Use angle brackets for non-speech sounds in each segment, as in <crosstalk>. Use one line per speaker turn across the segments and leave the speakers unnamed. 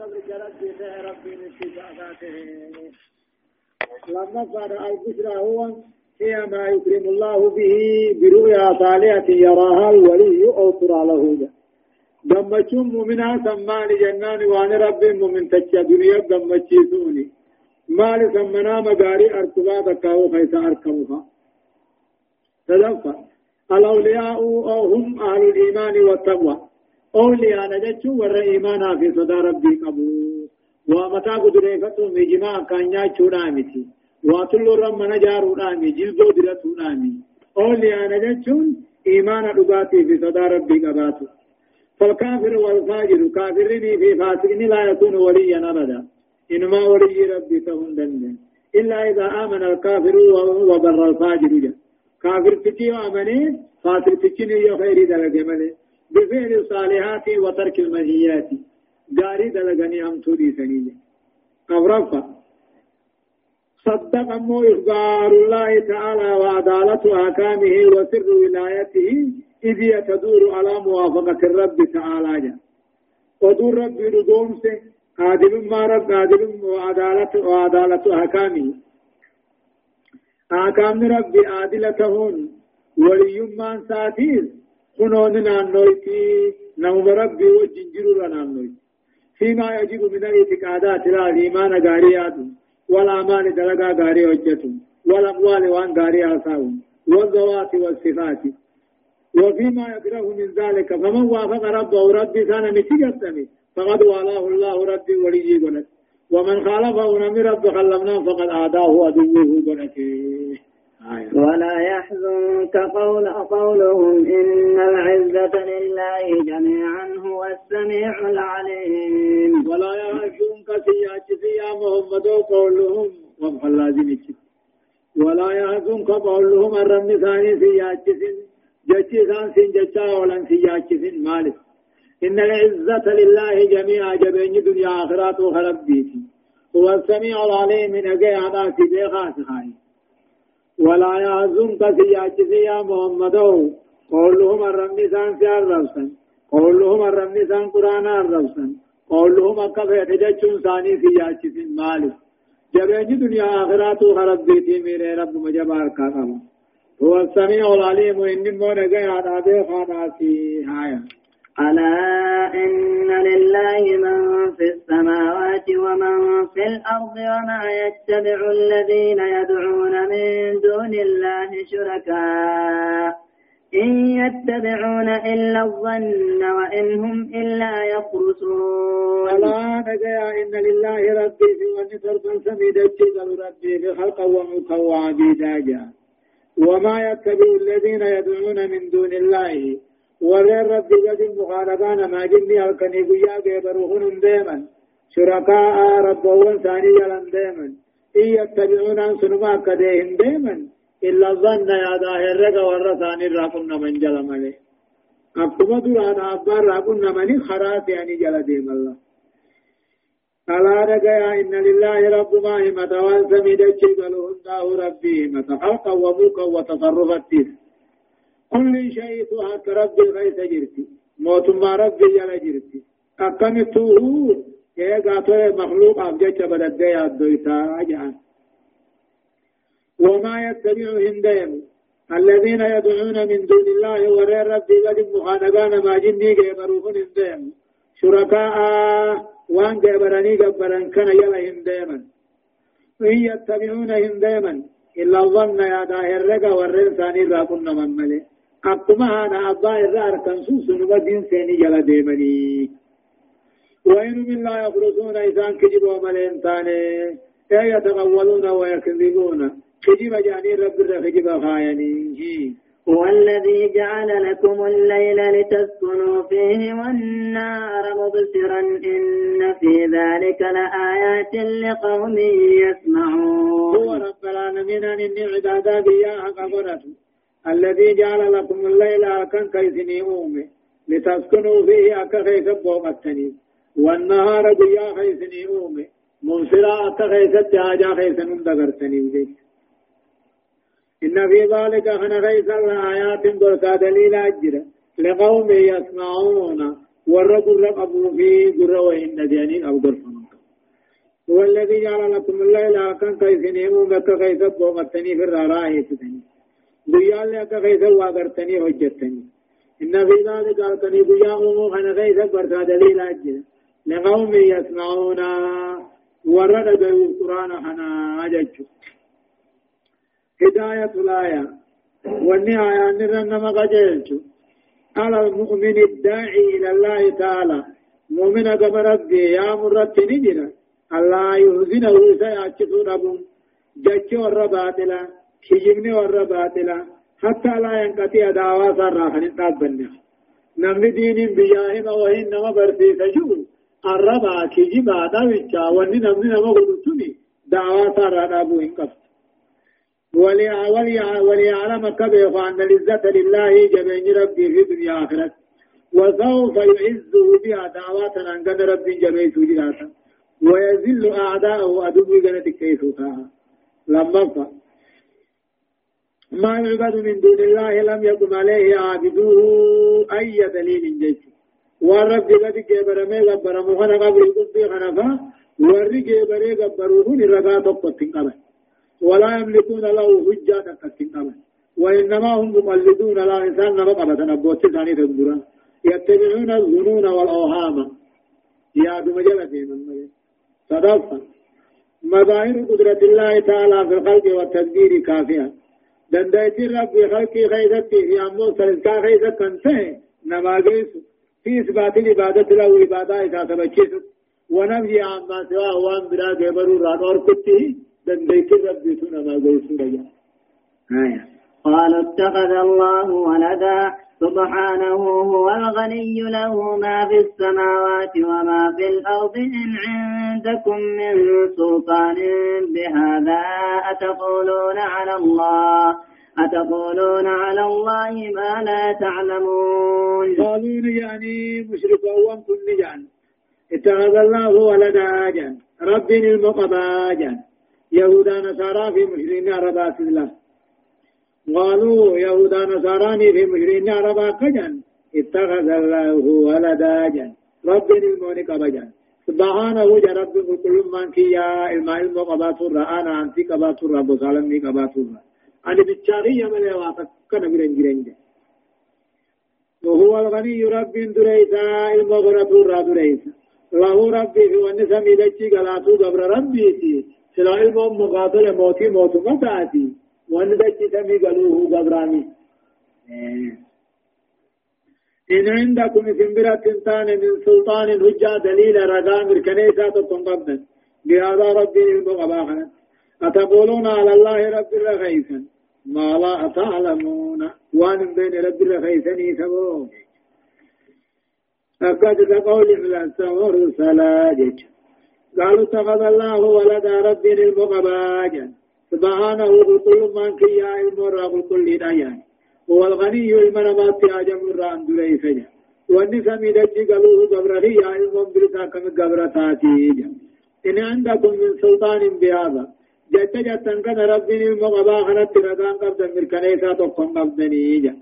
قبل جرد به ربي لاتجاهاته لما قال البشرى هو هي ما يكرم الله به برؤيا طالعه يراها الولي أو ترى له دمتم مؤمنا سمان جنان وان رب مؤمن تشا دنيا دمتشيزوني مال سمنا مداري ارتبا بكاو فيسا اركبها تدفع الاولياء أو هم أهل الايمان والتقوى أولياء نجتشو ور إيمانا في صدى ربي قبو ومتى قدري فتهم إجماع كان ياتشو نامتي واتلو رم نجارو نامي جلدو درتو نامي أولياء نجتشو إيمان رباتي في صدى ربي قباتو فالكافر والفاجر كافرين في فاسقين لا يكون وليا أبدا إنما ولي ربي فهم دنيا إلا إذا آمن الكافر وبر الفاجر جا كافر تكي وامني فاسق تكي يو خير دلق ملي بفعل الصالحات وترك المنهيات جاري دلقني هم تودي سنية أغرفة صدق أمو إخبار الله تعالى وعدالة أحكامه وسر ولايته إذ يتدور على موافقة الرب تعالى. جا ودور رب ردوم سے عادل ما رب عادل وعدالة وعدالة أحكامه. أحكام رب عادلتهن. ولي ما ساتير. خنون نانويتي نوم ربي وجنجر نانويتي فيما يجب من الاعتقادات لا الإيمان غاريات والأعمال دلقا غاري وجتهم والأموال وان غاري آساهم والذوات والصفات وفيما يكره من ذلك فمن وافق ربه ربي كان متجسمي فقد والاه الله ربي ولي قلت ومن خالفه نمي رب خلمنا فقد آداه عدوه قلت.
ولا يحزنك قول قولهم إن العزة لله جميعا هو السميع العليم.
ولا يحزنك سياتي يا محمد قولهم وفق لازم ولا يحزنك قولهم الرب ثاني سياتي جتي سان سين جتا ولن سياتي مالك. إن العزة لله جميعا جبين دنيا آخرات وخرب بيتي. هو السميع العليم من أجي على سيدي خاص خاي ولا يحزنك سياتي يا محمد قولهم الرب ثان سيار رفسن قولهم الرب ثان قرآن الرفسن قولهم أكفى تجتشون ثاني سياتي مالك جبين دنيا آخرات وخرب بيتي میرے رب مجبار کا هو السميع العليم. إن مون جاي على أبي خاناتي هايا
ألا إن لله من في السماوات ومن في الأرض وما يتبع الذين يدعون من دون الله شركاء. إن يتبعون إلا الظن وإن هم إلا يخرصون.
ألا نجايا إن لله ربي في ونصر سميد الجبل ربي بخلق وملكا وعبيدا وما يتبع الذين يدعون من دون الله وغير رب قد مخالفان ما جني الكني قيا قبرهن دائما شركاء ربهم ثاني يلن دائما إن يتبعون عن سنما كديهم دائما إلا الظن يا ظاهر رقا ورثاني راقنا من جل ملي. أكما درانا أبار راقنا من خرات يعني جل ديم الله. ألا رجاء إن لله رب ما هم توان سميد الشيطان الله ربي متخلقا وملكا وتصرفا كل شيء تهك ربي غيث جرتي. موت ما ربي يلا جرتي. أكمته يا قاتل مخلوق أبجيك بدد يا الدويتا أجعل وما يتبعهم دين الذين يدعون من دون الله وغير ربي قد مخانقان ما جني قبروهن دين شركاء وان جبراني جبران كان يلهم دائما إن يتبعونهم دائما إلا الظن يا داهر رقا والرنساني راقن من ملي أقما أنا أبا إرار كنسوس نبدين سيني جل ديمني. وإن من لا يخرصون إذان كجب وملين تاني. يتغولون ويكذبون. كجب جاني رب الرخجب خايني
هو الذي جعل لكم الليل لتسكنوا فيه والنار مبصرا إن في ذلك لآيات لقوم يسمعون.
هو رب العالمين أن عبادا بياها قبرته. الذي جعل لكم الليل أكن كيسني أومي. لتسكنوا فيه أكا خيس بومتني. والنهار بيا خيسني أومي. منصرا أكا خيس تهاجا خيسنون دغرتني بجيك إن في ذلك خنا غيث الآيات بركة دليل أجر. لقوم يسمعون. في قر وإن أو هو الذي جعل لكم الليل كان كيف نيمو بك كيف بوغتني في بيا لك كيف واغرتني هجتني إن في ذلك قالتني بيا أمو خنا كيف برتا دليل أجل لقوم يسمعون ورد القرآن خنا أجج هداية الآية والنهاية نرنما قجلت على المؤمن الداعي إلى الله تعالى مؤمن قبل ربي يا مرت نجرا الله يهزنه سيأتشف ربهم جج ور باطلا كجبن ور باطلا حتى لا ينقطع دعوة سراحا تابنا نمن دين بياهم وهن نما برسيس شو الربا كجبا دوجا وني نمن نما قلتني دعوة سراحا أبو إنقف وليعلم كبير أن العزة لله جميع ربي في الدنيا آخرة وسوف يعزه بها دعوات أن قد ربي جميع سجلاتا ويذل أعداءه أدب جنة كيف لما فا ما يعبد من دون الله لم يقم عليه عابدوه أي دليل جيش والرب قد كبر ما غبر مخنا قبل قد خنفا ورّي كبر غبروه نرغا تقطن قبل ولا يملكون له حجة تقطن قبل وإنما هم مقلدون لا إنسان نبقى قبل نبوت ثاني تنظرا يتبعون الظنون والأوهام. يا بمجلة من صدفة مظاهر قدرة الله تعالى في الخلق والتدبير كافية. دندايت رب خلق خيزتي في أمو سلسكا خيزت كنته نما قيس في إثبات العبادة له عبادة إذا تبكيس ونفي عما سواه وان بلا قبرو ران اور كته دندايت رب نما قيس رجا
آية قالوا اتخذ الله ولدا. سبحانه هو الغني له ما في السماوات وما في الأرض إن عندكم من سلطان بهذا أتقولون على الله؟ أتقولون على الله ما لا تعلمون؟
قالوا يعني مشرك أوام كل جان. اتخذ الله ولدا جان. رب المقبا جان. يهودا نصارى في مشركين عربات الله. قالوا يهودا نصاراني في مشرين عربا كجن اتخذ الله ولدا جن. رب الموني قبجن سبحانه جا رب كل من كيا الماء المقبات الرآن أنتي قبات الرب سالمي قبات الرب أنا بتشاري يمن واتك كنا برنجرنج وهو الغني رب دريسا. المغرب الرب دريسا. له ربي في ونسمي لتشي قلاتو قبر ربي سلا مقابل موتي موت متاتي. وأن دچ سمي قالوه قبراني. إن عندكم سنبرة تنتان من سلطان هجا دليل رقام الكنيسة تنقبنا بهذا ربي المغباخنا أتقولون على الله رب الرخيسا ما لا تعلمون. وأن بين رب الرخيسني سبون أكد تقول الأسمر سلاجج قالوا اتخذ الله ولد رب المغباجا سبحانه كل من كي يا المرا كل دايان هو الغني المنامات يا جمر عن دلي فجا وأني سمي دجي قالوه قبره يا المم برتا كم قبرتاتي إن عندكم من سلطان بهذا. جت جتن كان ربي المغبا خنت رقان قبضا من كنيسة تقوم قبضني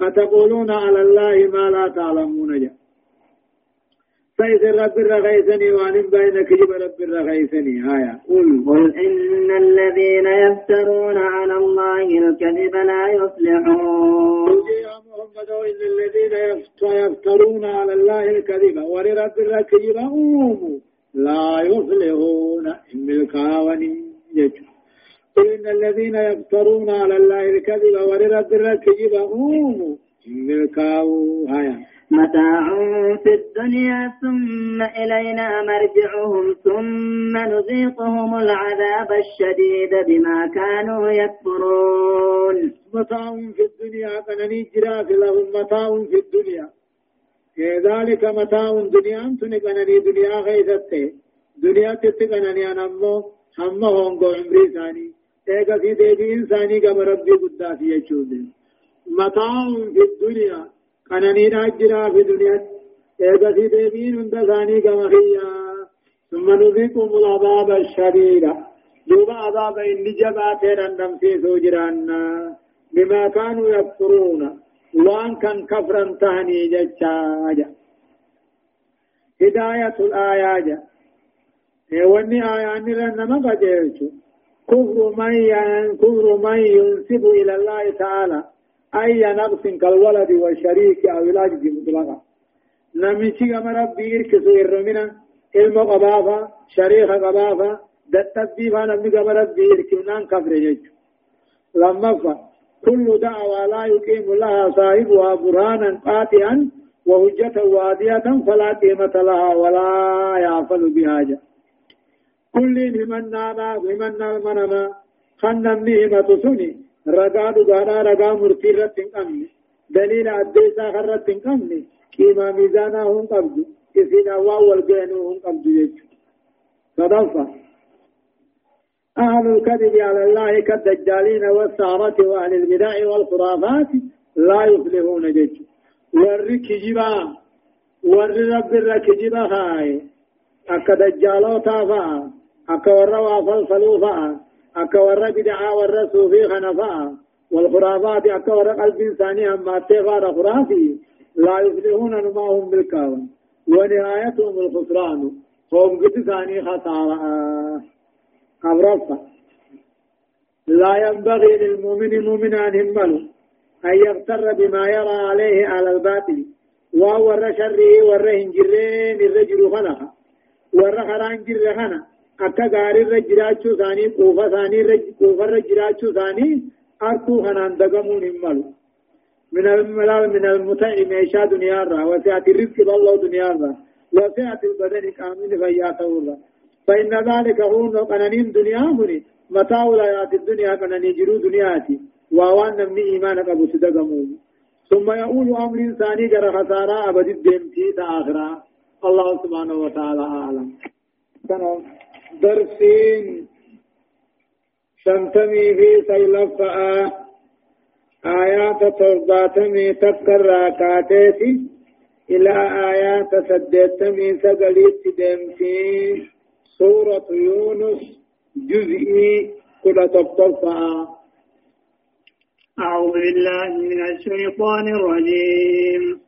أتقولون على الله ما لا تعلمون جا فإذ رب الرغيثني وعن رب هايا
قل. قل إن الذين يفترون على الله الكذب لا يفلحون
قل يا محمد إن الذين يفترون على الله الكذب. ولرب لا يفلحون إن الكاوني قل إن الذين يفترون على الله الكذب ولرب الكذب أوم إن الكاو هايا
متاع في الدنيا ثم إلينا مرجعهم ثم نذيقهم العذاب الشديد بما كانوا يكفرون.
متاع في الدنيا كنني جراف لهم متاع في الدنيا. ذلك متاع دنيا أنتم كنني دنيا غيثته دنيا تتكنني أنا أمو هم هونغو عمري ثاني. ايغا في ديبي إنساني كما ربي قداتي يجود متاع في الدنيا قناني راجرا في دنيا في ديبين كما هي ثم نذيقهم العذاب الشديد دوب عذاب إن جبات رندم في سوجرانا بما كانوا يكفرون وان كان كفرا تهني ججاجا هداية الآيات واني آيان لنما من كفر من ينسب إلى الله تعالى أي نقص كالولد والشريك أو العجز مطلقا. نمشي كما ربي يركسو إرمنا علم قبافة شريك قبافة دتبي فانا كما ربي يركمنان كفر جيجو لما كل دعوة لا يقيم لها صاحبها برهانا قاطعا وهجة وادية فلا قيمة لها ولا يعفل بحاجة كل من نانا من منما خنم نهمة سني. رقا دغانا رقا مرتي رتن قمني دليل أديسا خرتن قمني كيما ميزانا هم قبض إسينا واول بينو هم قبض يجو صدفة أهل الكذب على الله كالدجالين والسعرة وأهل البدع والخرافات لا يفلحون جيجو ور كجبا ور رب الركجبا هاي أكا دجالو تافا أكا ور وافلفلو فا أكا بدعا ور صوفي خنفا والخرافات أكا قلب إنساني أما تغار خرافي لا يفلحون نما هم بالكاون ونهايتهم الخسران هم قد ثاني خسارة أبرصة لا ينبغي للمؤمن مؤمن أن يهمله أن يغتر بما يرى عليه على الباطل وهو شره ورهن جرين الرجل خلقه ورخران جر خنا akka gaarii irra jiraachuu isaanii quufa isaanii quufa irra jiraachuu isaanii arkuu kanaan dagamuun hin malu. من الملال من المتع ميشا دنيا را وسعة الرزق بالله دنيا را وسعة البدن كامل فياته الله فإن ذلك هو قنانين دنيا مني متاع الحياة الدنيا قناني جرو دنياتي ووان نمني إيمانك أبو صدقمون ثم يقول أمر إنساني جرى خسارة أبد الدمتي تآخرا الله سبحانه وتعالى أعلم درسين. شنتمي في سيلفة. آيات ترباتمي تذكر راكاتيتي إلى آيات سدتمي سقليت دمتي. سورة يونس جزئي كل تطفى
أعوذ بالله من الشيطان الرجيم.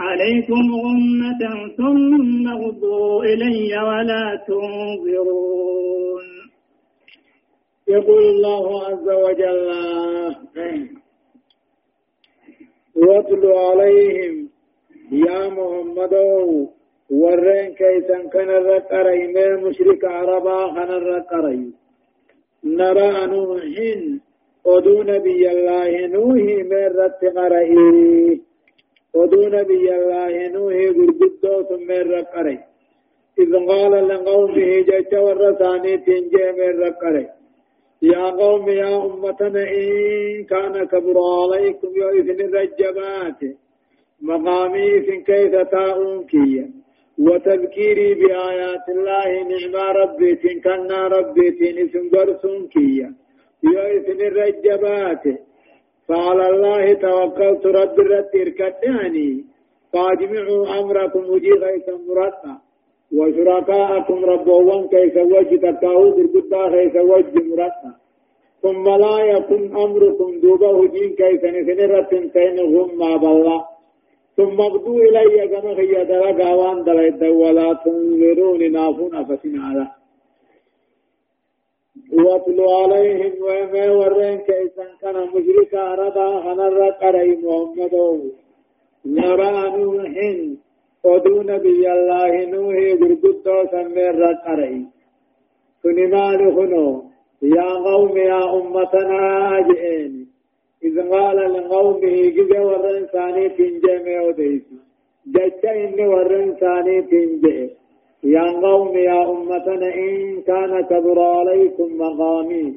عليكم غمة ثم اغضوا إلي ولا تنظرون.
يقول الله عز وجل واتل عليهم يا محمد ورين كيسا كان الرقري من مشرك عربا كان الرقري نرى نوحين ودون نبي الله نوحي من رتقرئي ودو نبي الله نوح غربدو ثم الرقري. إذ قال لقومه جيش ورساني تنجي من الرقري. يا قوم يا أمتنا إن كان كبر عليكم يا إذن الرجبات. مقامي إذن كيف تاؤون كيا وتذكيري بآيات الله نعم ربي كنا ربي كيا يا إذن الرجبات. فعلى الله توكلت رب الرد اركتاني فاجمعوا أمركم وجي غيث مرتا وشركاءكم ربوان كيس وجه تكاو برقدا كيس وجه مرتا ثم لا يكن أمركم دوبا هجين كيس نسنرة سين هم ما بالله. ثم ابدوا إلي كما هي درجا وان دلت ولا تنظرون نافون فتن على واتل عليهم وما ورين كيسا كان مشركا رضا هنر قرأي محمد نرى نوح ودو نبي الله نوح برقدو سمير قرأي. كنمان خنو يا قوم يا أمتنا أجئين. إذ قال لقومه جزء ورن ثاني تنجمع وديسي ججا إني ورن ثاني تنجمع يا قوم يا أمتنا إن كان كبر عليكم مقامي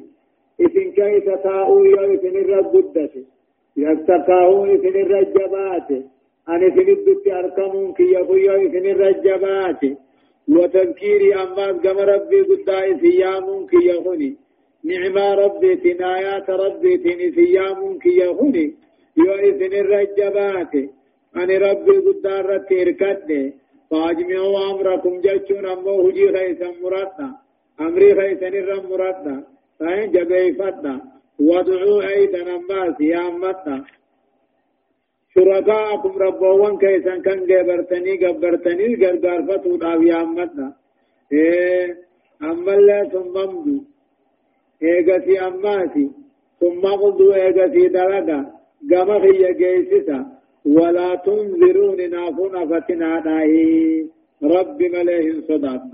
إذن كيف تاؤوا يوفن الرقدة يستقاؤوا إذن الرجبات أن إذن الدت أركمون كي يبو يوفن الرجبات وتذكيري أماس كما ربي قدائي سيامون كي يخوني نعمة ربي تنايات ربي تني سيامون كي يخوني يو إذن الرجبات أني ربي قدارة تركده فاجمعوا أمركم جتشون أمو هجي خيسا مرادنا أمري خيسا نرم مرادنا فإن جبيفتنا وادعوا أيضا أماس يا أمتنا شركاءكم ربوان كيسان كان جبرتني جبرتني غرغر فتو يا أمتنا إيه أما الله ثم امدو إيغتي أماتي ثم قضوا إيغتي دلقا قام خي جيسسا ولا تنذرون نافون فتنا داهي رب مليه صداد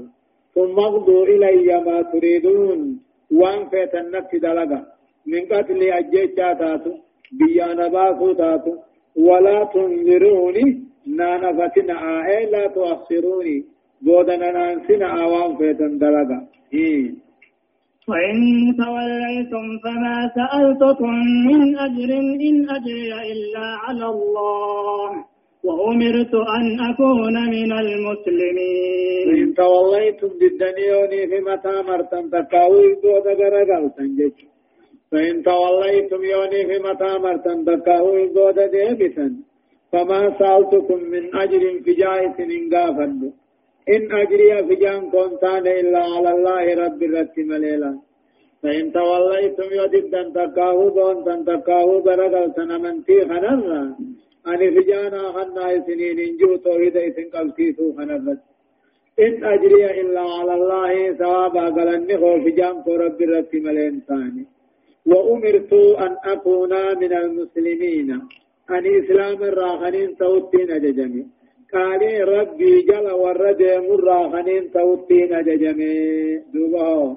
ثم اقضوا إلي ما تريدون. وان فيت النفس دلقا من قتل أجيشا تاتو بيانا باسو تاتو ولا تنذروني نانا فتنا. آئي لا تؤخروني. بودنا نانسنا آوان فيتن دلقا إيه
وإن توليتم فما سألتكم من أجر إن أجري إلا على الله. وأمرت أن أكون من المسلمين.
وإن توليتم بالدنيوني في متى مرتم تكاوي دود غرقل تنجج فإن توليتم يوني في متى مرتم تكاوي دود ديبتا فما سألتكم من أجر في جائس إن غافندو إن أجري في جان كونتان إلا على الله رب الرتم ليلا فإن توليتم يدد تكاهو دون تكاهو برقل سنمنتي خنرا. أني في جانا خنا سنين إنجو توحيد إسن قلتيسو خنرا إن أجري إلا على الله ثوابا قلني خو في جان رب الرتم لينسان وأمرت أن أكون من المسلمين. أن إسلام الراخنين توتين أججمي. قال ربي جل ورد مراخنين توتين أججمي دوبه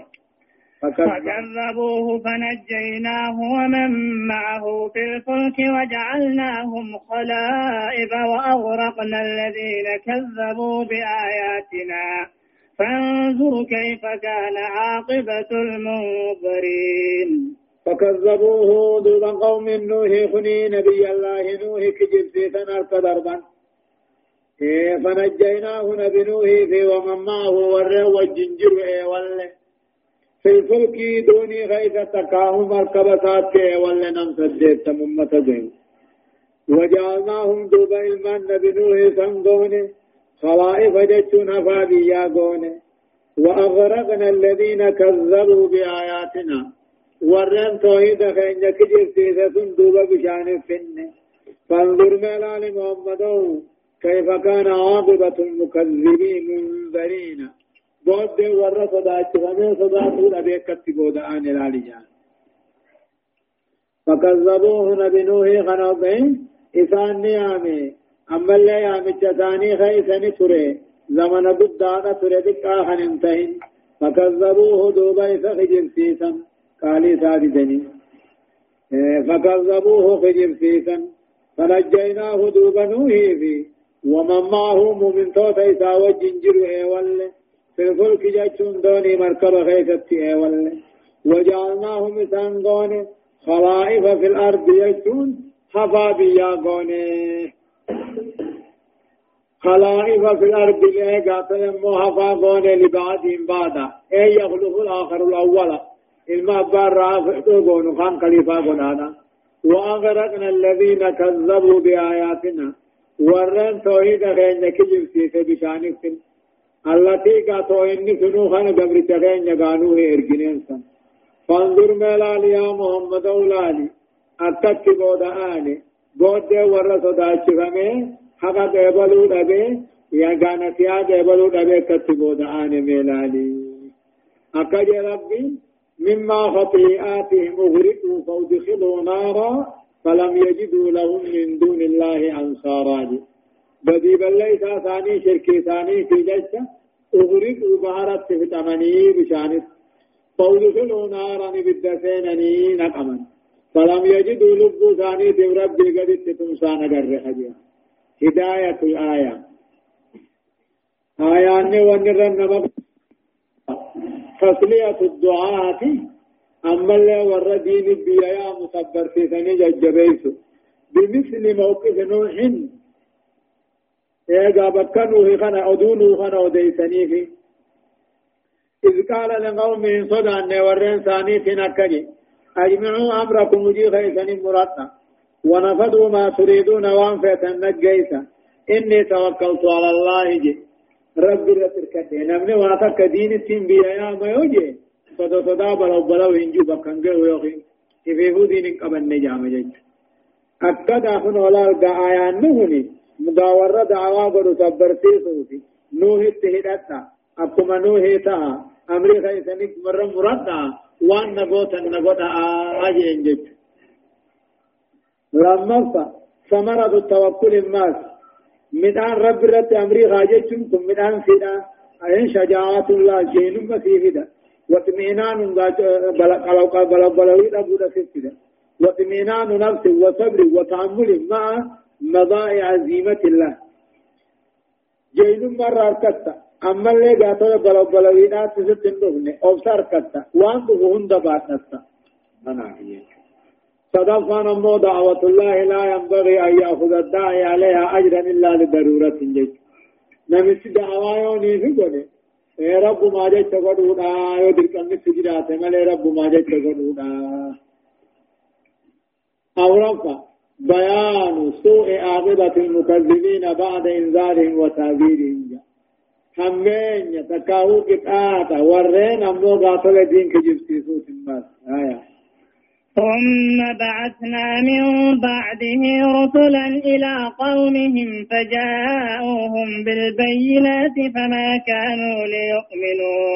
فكذبوه فنجيناه ومن معه في الفلك وجعلناهم خلائف وأغرقنا الذين كذبوا بآياتنا. فانظر كيف كان عاقبة المنظرين.
فكذبوه دون قوم نوح خني نبي الله نوح كجب سيتنا ضربا إيه، فنجيناه نبي نوح في ومن معه وره والجنجر إيه وله في الفلك دوني غيث تكاهم مركبتات كي ولا نم سديت ممة جيم وجعلناهم دوبا إلمان نبي نوح سنغوني خلائف جتشون أفابيا غوني وأغرقنا الذين كذبوا بآياتنا. ورن توحيد خين كجر سيسة دوبا بشان فن فانظر ملال محمد كيف كان عاقبة المكذبين منذرين؟ بود ور صداچ فمن صداتو لبيك تبود آن الالجان فكذبوه نبي نوح خنوبين إسان نيامي أما اللي يامي چساني خيسني تري زمن بدانا تري دقا خننتهن فكذبوه دوبا فخجر سيسا قالي سادسني فكذبوه خجر سيسا فنجيناه دوبا نوحي في ومن معه مؤمن توتا إسا وجنجر إيوالي في الفلك جاتشون دوني مركبة خيثت إيوال. وجعلناهم إسان دوني خلائف في الأرض جاتشون حفا بيا دوني خلائف في الأرض لأي قاتل مو حفا دوني لبعدهم بعدا أي يخلق الآخر الأول. إلما بار رافع دوني خان خليفة قنانا وأغرقنا الذين كذبوا بآياتنا. ورن توحيد غير نكجب سيسي بشانك التي قاتو إني سنو خان قبر تغين يقانوه إرقنين سن فانظر ملال يا محمد أولاني أتك بودا آني بود دي ورى صداچ فمي حقا ديبلو دبي يا غانتيا ديبلو دبي كت بودا آني ملالي أكد ربي مما خطيئاتهم أغرقوا فأدخلوا نارا فلم يجدوا لهم من دون الله أنصارا. بدي بلي ثاني شركي ثاني في جشة أغرق بهارت في تمني بشانت. فأدخلوا نارا بالدفينني نقما فلم يجدوا لب ثاني في ربي قد تتمسان قرح هداية الآية. آية أني ونرن تسلية الدعاة أما اللي والردين بيا مصبر في ثاني ججبيسو. بمثل موقف نوح. إيقا بكنوه خنا أدونه خنا وديسنيه إذ قال لقومه صدى أن ورين ثاني في نكجي أجمعوا أمركم وجي خيسن مرطة ونفذوا ما تريدون وانفة نجيسا. إني توكلت على الله جي. ربي رتركته نمني واتك دين التنبيا يا ما يوجي صدا صدا بلو بلو هنجو بكنجو ويوخي كيفيفو دين قبل نجام جيج أكد أخن ولا آيان نهني مداورة دعوا برو تبرتي صوتي نوه اتهدتا أكما نوه تا أمري خيسانيك مرة مرتا وان نغوتا نغوتا آجين جيج لما ثمرة التوكل الناس مدان رب رت أمري غاجتم ثم مدان فدا أين شجاعة الله جين مسيفدا واطمئنان بلو بلو بلوي أبو رسفدا واطمئنان نفس وصبر وتعمل مع مضائع عزيمة الله جين مرة أركتا أما اللي قاتل بلو بلوي ناس ستندوهن أوسار كتا وان دهون دباتتا أنا هي صدفا نمو دعوة الله لا ينبغي أن يأخذ الداعي عليها أجرا إلا لضرورة جيد نمس دعوة يوني في قولي اے رب ما جاي تقولونا يو دلك أنك سجرات ملي رب ما جاي تقولونا أو رفع بيان سوء عاقبة المكذبين بعد إنذارهم وتعبيرهم همين يتكاو كتاتا ورين أمو قاتل دين كجبتي سوء الناس
ثم بعثنا من بعده رسلا إلى قومهم فجاءوهم بالبينات فما كانوا ليؤمنوا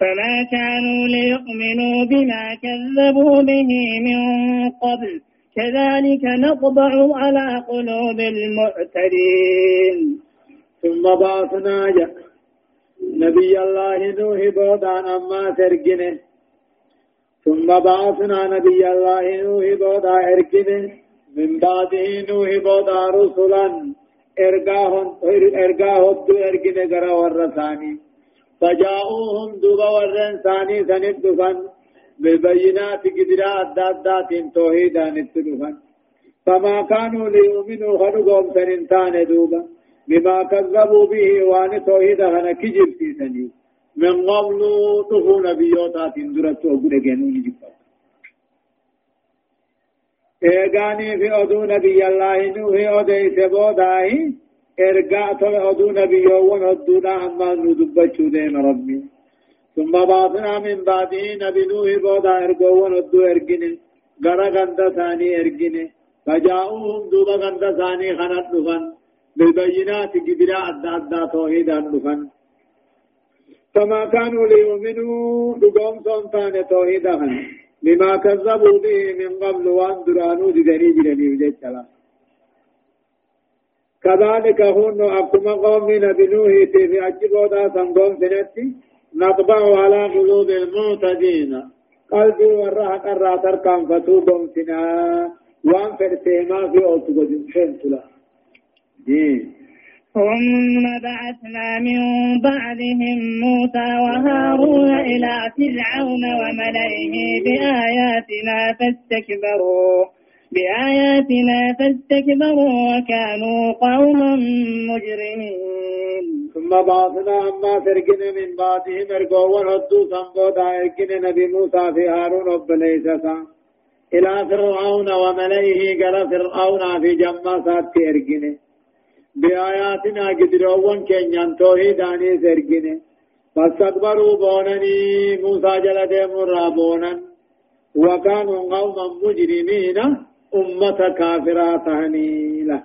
فما كانوا ليؤمنوا بما كذبوا به من قبل. كذلك نطبع على قلوب المعتدين.
ثم بعثنا نبي الله نوح بودان أما ترجنه ثم بعثنا نبي الله نوح بودا اركن من بعده نوح بودا رسلا. ارقاهم دو ارقن قرى والرساني فجاءوهم دوبا والرساني سندفن بالبينات قدرا أدادات توحيدا نتدفن فما كانوا ليؤمنوا خنقهم سننتان دوبا. بما كذبوا به وان توحيدا خنا كجب في سنين من قبل تخو نبيوتا تندرت وقود جنون جبت إيغاني في أدو نبي الله نوح ادي سبوداي إرغا تو أدو نبيو ون ادونا اما ندبچو دين ربي. ثم بعثنا من بعده نبي نوح بودا إرغو ون أدو ارغين غرا غندا ثاني ارغين فجاءوهم دوبا غندا ثاني خنت دفن بالبينات أدى أدى توحيدا دفن فما كانوا ليؤمنوا. دقوم سلطان توحيدا بما كذبوا به من قبل وان درانو ددني جرني وجدتلا كذلك هن أكما قوم نبي نوح في أجبودا سنقوم سنتي نطبع على قلوب المعتدين قلبي وراها قرى تركان فتوبهم سنا وان فرسيما في أوتو جنسين سنتلا
ثم بعثنا من بعدهم موسى وهارون إلى فرعون وملئه بآياتنا فاستكبروا بآياتنا فاستكبروا وكانوا قوما مجرمين.
ثم بعثنا أما فرقنا من بعدهم ارقوا ونهدوا سنبودا ارقنا نبي موسى في هارون وبليسة إلى فرعون وملئه قال فرعون في جمع ارقنا بآياتنا قدروان كنيان توحيداني سرقين فاستكبروا بونني موسى جل مرا بونن وكانوا قوما مجرمين أمة كافرة تهنيلة.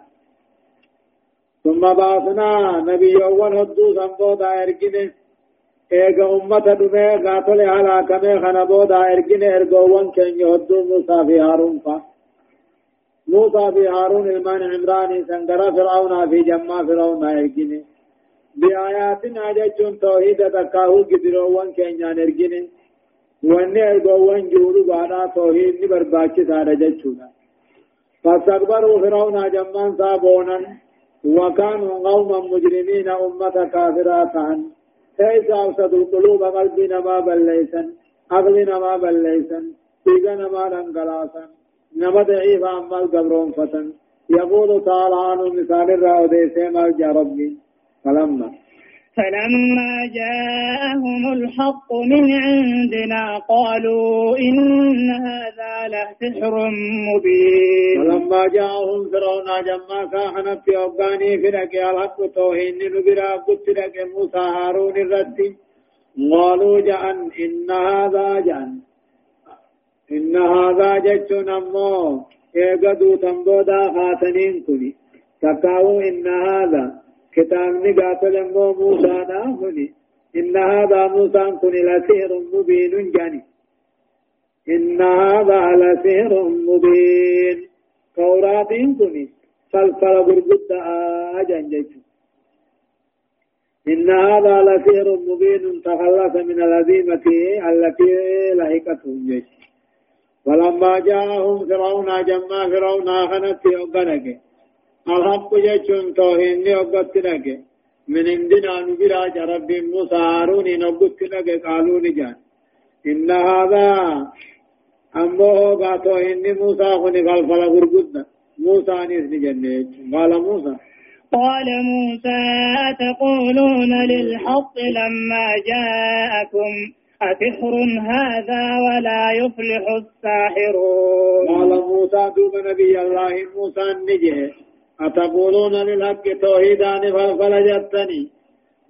ثم بعثنا نبي أول هدو سنبو دائرقين ايغا أمة دمي قاتل على كمي خنبو دائرقين إرقوان كن يهدو موسى في هارون فا. موسى في هارون المان عمراني سنگرا فرعون في جمع فرعون ارگine بآياتنا جچون توحيد تکاهو گدروان کینیان ارگine wanni ergoowwan jiru baadhaa toohiid ni barbaachisaadha jechuudha فاستكبروا فرعون جمان صابونا وكانوا قوما مجرمين أمة كافرة كيف أفسدوا القلوب قلبنا ما بليسا عقلنا ما بليسا تيغنا ما دنقلاسا نما ضعيف أما القبرون فتن. يقول تعالى عنه مثال الرأودي سيما يا ربي؟ فلما.
فلما جاءهم الحق من عندنا قالوا إن هذا لسحر مبين.
فلما جاءهم فرعون جمع كان في أوغاني فرق الحق توهين نبرا قلت لك موسى هارون الرد. قالوا جأن إن هذا جأن إن هذا جج نمو إيقدوا تنبودا خاتنين كني تقاو إن هذا كتابني قاتل مو موسى نافني إن هذا موسى كن لسحر مبين جاني. إن هذا لسحر مبين. كورات كن فلفل برقد آجان جيش إن هذا لسحر مبين تخلص من الهزيمة التي لهقتهم جيش ولما جاءهم فرعون جمع فرعون خنت يوغنك الحق جيشون توهين نوغت لك من عندنا نبراج رب موسى هارون نوغت لك قالوا نجان إن هذا أمه قاتو موسى خني فالفل غرقود موسى نسني جنة قال موسى.
قال موسى أتقولون للحق لما جاءكم؟ أسحر هذا ولا يفلح الساحرون.
قال موسى دوب نبي الله موسى النجه أتقولون للحق توحيدان فلفل جتني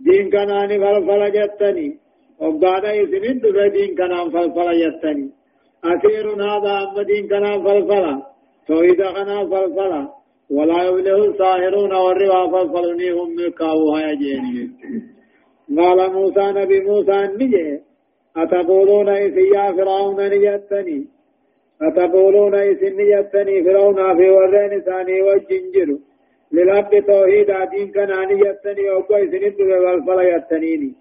دين كنان فلفل جتني وقال إذن دفع دين كنان فلفل جتني أثير هذا أما دين كنان فلفل توحيد كنان فلفل ولا يبله الساهرون والروا فلفلنيهم ملكاوها يجيني. قال موسى نبي موسى النجي أتقولون إذ يا فرعون نجتني؟ أتقولون إسن يتني فرعون في ورين ثاني والجنجر. للأب توحيد دين كان يتني وكو إسن الدب والفلا يتنيني.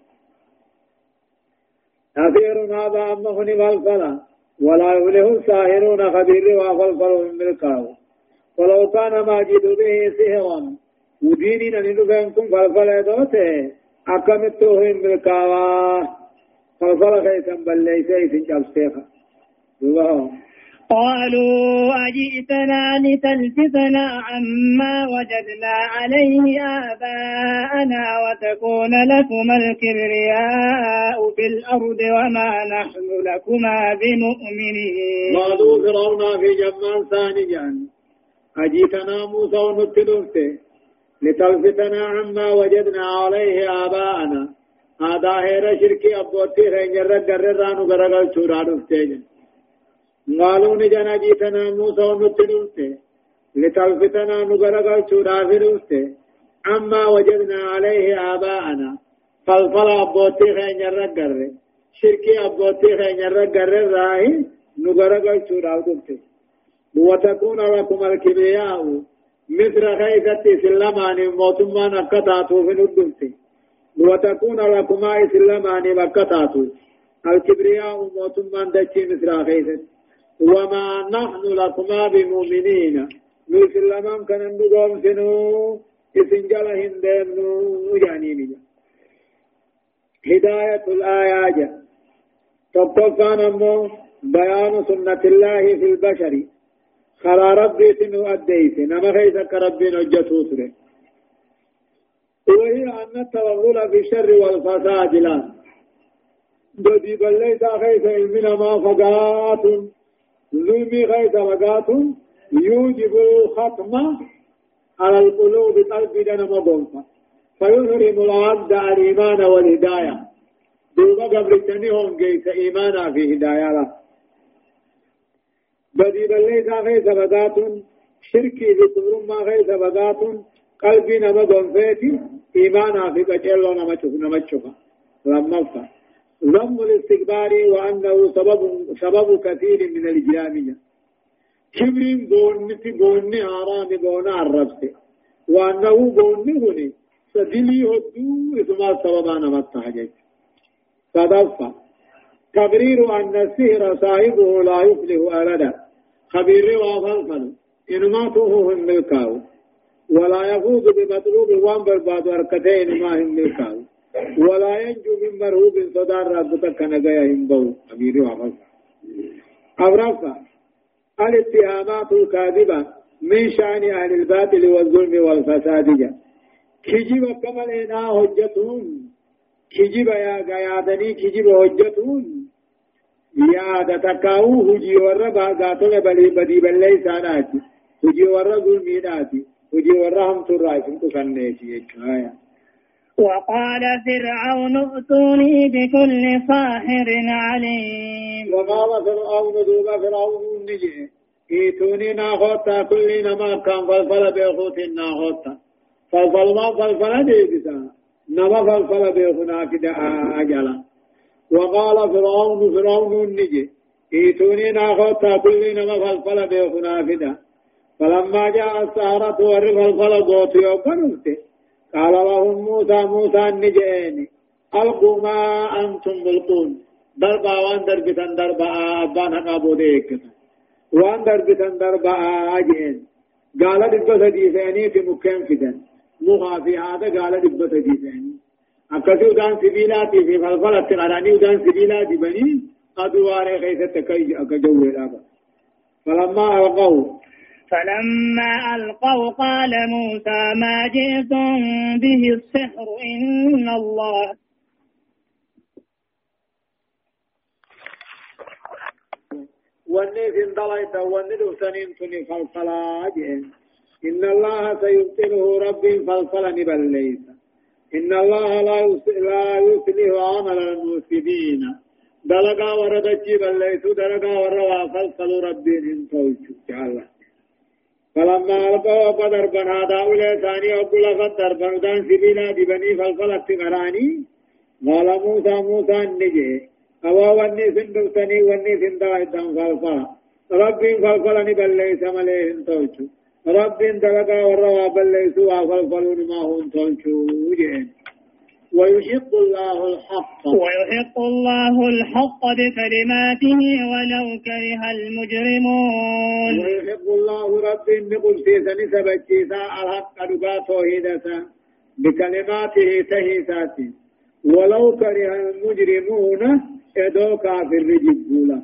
أثير هذا أمهن والفلا ولا يفله الساهرون خبير وفلفل من ملكاه ولو كان ما جد به سهرا وديني نندفنكم فلفل دوته أكمتوه ملكاه بل ليس إسن جبسيخا
قالوا أجئتنا لتلفتنا عما وجدنا عليه آباءنا وتكون لكما الكبرياء في الأرض وما نحن لكما بمؤمنين.
قالوا فرعون في جمان ثاني جان أجئتنا موسى ونتدرته لتلفتنا عما وجدنا عليه آباءنا. هذا هير شركي أبوتي رنجر رنجر غرغل شورا دفتين قالوا نجنا جيتنا موسى ونتنوت لتلفتنا نغرق شورا فروت عما وجدنا عليه آباءنا فالفل أبوتي خين الرقر شركي أبوتي خين الرقر راهي نغرق شورا فروت وتكون لكم الكبرياء مثل خيثة سلمان موتما نكتاتو في ندمت وتكون لكما سلمان مكتاتو. الكبرياء موتما دچي مثل خيثة وما نحن لكما بمؤمنين. لمن كان ندوم سنو. اسنجل هندن جانين هداية الآيات. تطفان أمو بيان سنة الله في البشر. خلا ربي سنو أديت نما خيسك ربي نجته سره وهي أن التوغل في الشر والفساد لا. بدي بل ليس خيس علمنا ما فقات. ظلمي غير درجات يوجب الختم على القلوب قلب دنا مضمفة فيظهر العبد الإيمان والهداية. دوما قبل تنيهم جيس إيمانا في هداية بدي بلي غير سبقات شركي بكبر ما غير سبقات قلبي نما ضمفيتي إيمانا في قجل نما تشوفا لما فا ذم الاستكبار وأنه سبب سبب كثير من الجامية كبر بونتي بوني حرام بون عرفت وأنه بوني هني سدلي هدو اسمه سبب أنا متحجج صدفة تبرير أن السهر صاحبه لا يفلح أبدا خبير وفلفل إنما توه هم ملكاو ولا يفوز بمطلوب وان برباد أركتين ما هم ملكاو ولا ينجو من مرهوب صدار ربك كان جاي ينبو أمير وعمل. أبرفا الاتهامات الكاذبة من شأن أهل الباطل والظلم والفساد. جا كجب كمل إنا هجتون كجب يا قيادني كجب هجتون يا تكاو هجي ورى باغاتل بلي بدي بلي ساناتي هجي ورى ظلميناتي آية
وقال فرعون ائتوني بكل ساحر عليم.
وقال فرعون دوبا فرعون نجي. ائتوني ناخوتا كل نما كان فلفل بيخوت ناخوتا. فلفل ما فلفل ديبسا نما فلفل بيخنا كده أجلا وقال فرعون فرعون نجي. ائتوني ناخوتا كل نما فلفل بيخنا كده فلما جاء السهرة ورف الفل قوتي وقنوته قال لهم موسى موسى نجيني ألقوا ما أنتم ملقون. دربا وان دربتن دربا أبان حقا بوديك وان دربتن دربا أجين قال دبت ديساني في مكان فدن مخا في هذا قال دبت ديساني أكثر دان سبيلاتي في فلفلة قراني دان سبيلاتي بني أدوار خيثة تكي أكجوه فلما ألقوا
فلما ألقوا قال موسى ما جئتم به السحر إن الله
fin dalayta wanni dhufsaniin tuni falfalaa jeen إن الله سيبطله رب فالفل نبليس إن الله لا يصلح عمل المفسدين. دلقا وردتي بليس دلقا وروا فالفل ربي إن توجه. الله. فلما ألقوا فضربا هذا أولى ثاني أقول فضربا دان سبيلا دبني فالفلت غراني قال موسى موسى النجي. أوا وني سندوتني وني سندا إدام فالفلا ربي فالفلني بليس مليهن توجو. ربي دلقا وروا بليسوا فالفلون ما هم توجو. جين. ويحق الله الحق.
ويحق الله الحق بكلماته ولو كره المجرمون.
ويحق الله رب نقول سيسا نسبة سيسا الحق دقا توحيدسا بكلماته تهيساتي ولو كره المجرمون إدو كافر رجبولا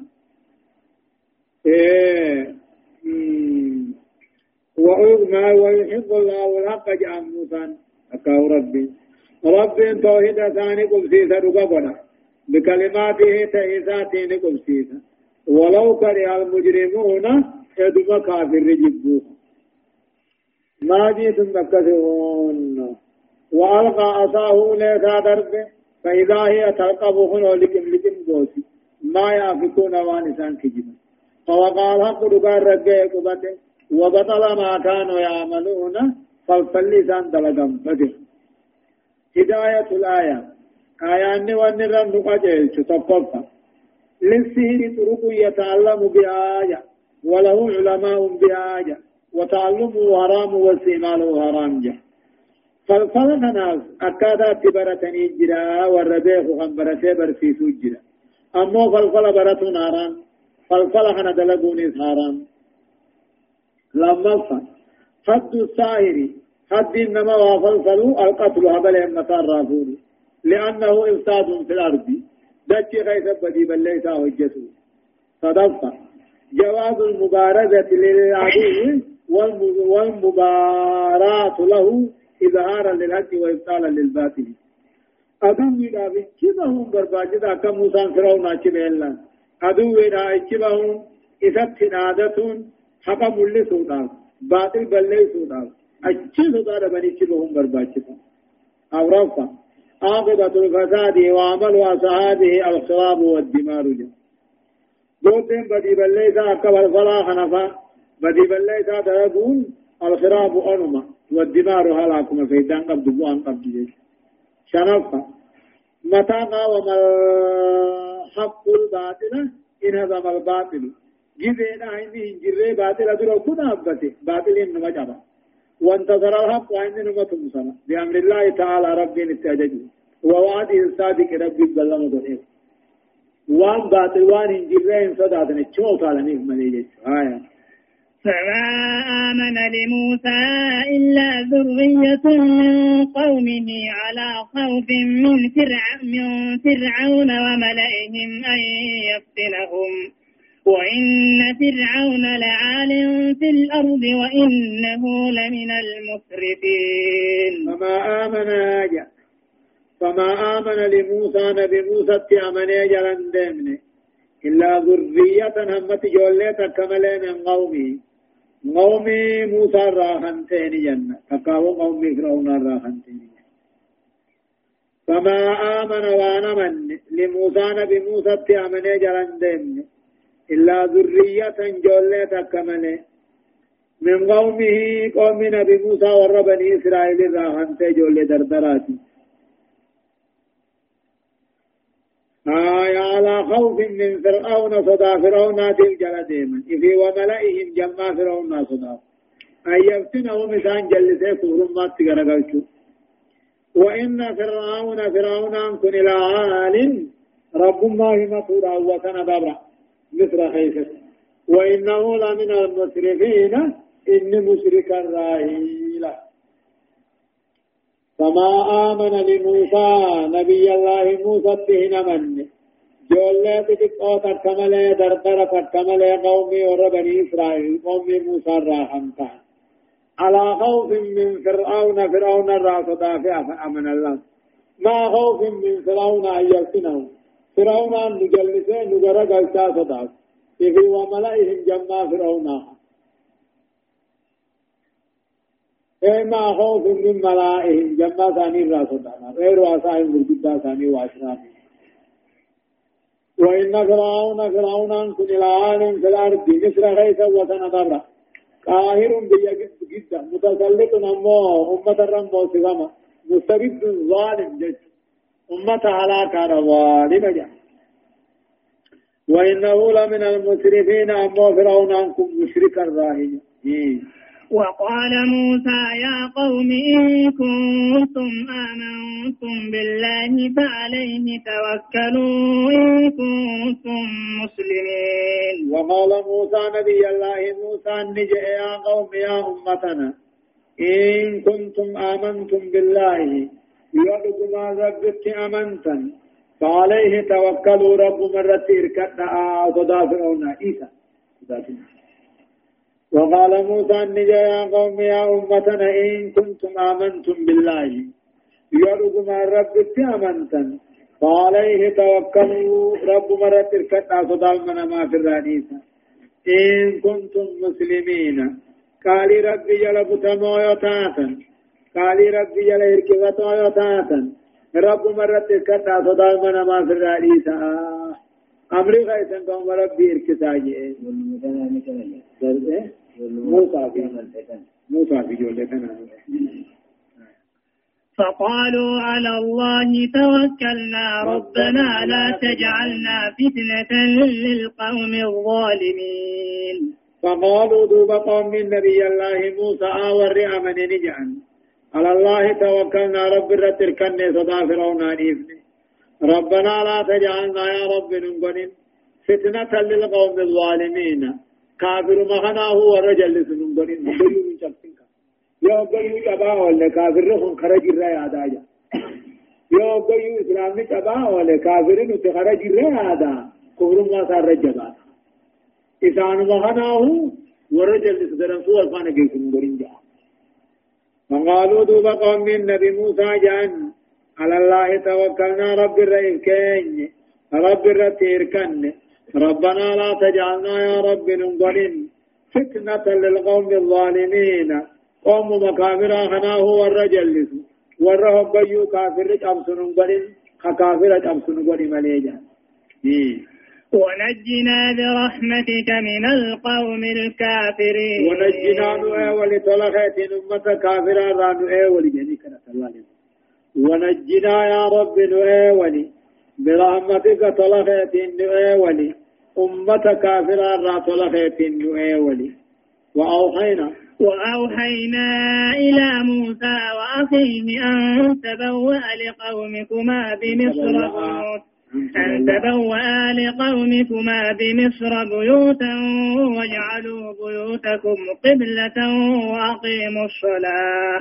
إيه. ويحق الله الحق جاء موسى. أكاو ربي. رب توحيد ثاني قبسيسا رقبنا بكلماته تهيساتين قبسيسا ولو كره المجرمون ادما كافر رجبوه ما جيتم تكسرون وألقى عصاه ليس درب فإذا هي تلقف هنا لكم لكم دوسي. ما يافكون وانسان كجبا فوقال حق دقار رجع قبته وبطل ما كانوا يعملون فالفلسان دلقم فتح هداية الآية آيان ونرن نقجل تطفف للسهر طرق يتعلم بآية وله علماء بآية وتعلمه حرام واستعماله حرام جه فالفل ناس أكادا تبرتني جرا والربيخ خنبرتي برسيسو جرا أمو فالفل برتون حرام فالفل خنا دلقوني حرام لما فد الساهري حد إنما وافلفلوا القتل هبل مكان رافول لأنه إفساد في الأرض. دتي غيث بدي بل ليس هجته صدقت جواز المبارزة للعدو والمباراة له إظهارا للحق وإبطالا للباطل. أدوي دا بكبهم برباجدا كم موسان فرعون أكبه أدوي دا إكبهم إذا نادتون حقا ملسونا باطل بلسونا أجل صدار بني كبهم برباجدا أو رفع عاقبة الفساد وعمل أصحابه الخراب والدمار جدا دوتين بدي بليسا أكبر فلا خنفا بدي بليسا درقون الخراب أنما والدمار هلاكم فيدان قبض بوان قبض جيش شنفا متى وما الحق الباطل إن هزم الباطل جزينا باطل۔ إنما وانتصر الحق وعندنا متمسنا بأمر الله تعالى ربي نتأجج ووعده الصادق ربي بلما دنيا وان باطل وان انجرين صداتنا چو تعالى مليجة آية.
فما آمن لموسى إلا ذرية من قومه على خوف من فرعون وملئهم أن يفتنهم. وإن فرعون لعال في الأرض وإنه لمن المسرفين
فما آمن آجا. فما آمن لموسى نبي موسى تأمن جلن دمني إلا ذرية همت جولة كملة من قومه قومي موسى راهن تيني جنة. تقاو قومي فرعون راهن تيني فما آمن وأنا من لموسى نبي موسى تأمن جلن دمني إلا ذرية جولة تكمله من قومه قوم نبي موسى ور بني إسرائيل راهن جولة دردراتي. آية على خوف من فرعون صدى فرعون دل جلدهم إذي وملئهم جمع فرعون صدى. أن يفتنه مثان جلسه كفر ما تقرقلشو وإن فرعون فرعون كن إلى عال رب الله مطورا وكان دبرا مصر خيفة. وإنه لمن المسرفين إن مسرك الراهيلة فما آمن لموسى نبي الله موسى به من جولة تقوى تكمل دربر تكمل قومي وربني إسرائيل قومي موسى الراحم كان على خوف من فرعون فرعون الرأس دافع فأمن الله. ما خوف من فرعون أن يفتنه فرعون نجلسه نجرى قلتا صداق إذ وملئهم جمع فرعون إما خوف من ملائهم جمع ثاني راس صداق غير واسائهم بالجدة ثاني واشرافهم وإن فرعون فرعون كن العالم في الأرض مصر غيثا وسنضر قاهر بيجد جدا متسلط نمو أمة الرمو سغما مستبد ظالم جد أمة هلاك ظالم جا وإنه لمن المسرفين أما فرعون أنكم مشرك الراهن
وقال موسى يا قوم إن كنتم آمنتم بالله فعليه توكلوا إن كنتم مسلمين.
وقال موسى نبي الله موسى نجئ يا قوم يا أمتنا إن كنتم آمنتم بالله يرجو ما ربك أمنتا فعليه توكلوا رب مرة إركتنا تدافعون إيسا. وقال موسى النجا يا قوم يا أمتنا إن كنتم آمنتم بالله يرجو ما ربك أمنتا فعليه توكلوا رب مرة إركتنا تدافعون ما في الرئيسة إن كنتم مسلمين. قال ربي جل بتمو يتاتا قال ربي جل إركبتو يتاتا رب مرت كتا صدا من ما في الرئيسة. أمري غيثا قوم ربي إركتاجي موسى في موسى في جولتنا
فقالوا على الله توكلنا. ربنا لا تجعلنا فتنة للقوم الظالمين.
فقالوا دوب قوم من نبي الله موسى آور من نجعل على الله توكلنا رب الرتركني صدا فرعون نيفني ربنا لا تجعلنا يا رب ننقن فتنة للقوم الظالمين. كافر مخنا هو الرجل سننقن نقل <laughs> من شخصك يو قيو جبا ولا كافر رخون خرج الرأي عدايا يو قيو اسلامي جبا ولا كافر نتخرج الرأي عدا كفر ما صار رجبا إسان مخنا هو ورجل سدرن سوى الفانا جاء فقالوا دوب قوم من نبي موسى جان. على الله توكلنا رب الرئيس كين. رب الرتير كن. ربنا لا تجعلنا يا رب ننظلم. فتنة للقوم الظالمين. قوم مكافر خناه والرجل. والرهب بيو كافر جمس ننظلم كافر جمس ننظلم مليجا
ونجنا برحمتك من القوم الكافرين.
ونجنا نؤي ولطلخت أمة كافرة رانؤي ولجني كانت الله ونجنا يا رب نؤي ولي برحمتك طلخت نؤي ولي أمة كافرة را طلخت نؤي ولي. وأوحينا
وأوحينا إلى موسى وأخيه أن تبوأ لقومكما بمصر. بيوت أن تبوأ لقومكما بمصر بيوتا واجعلوا بيوتكم قبلة وأقيموا الصلاة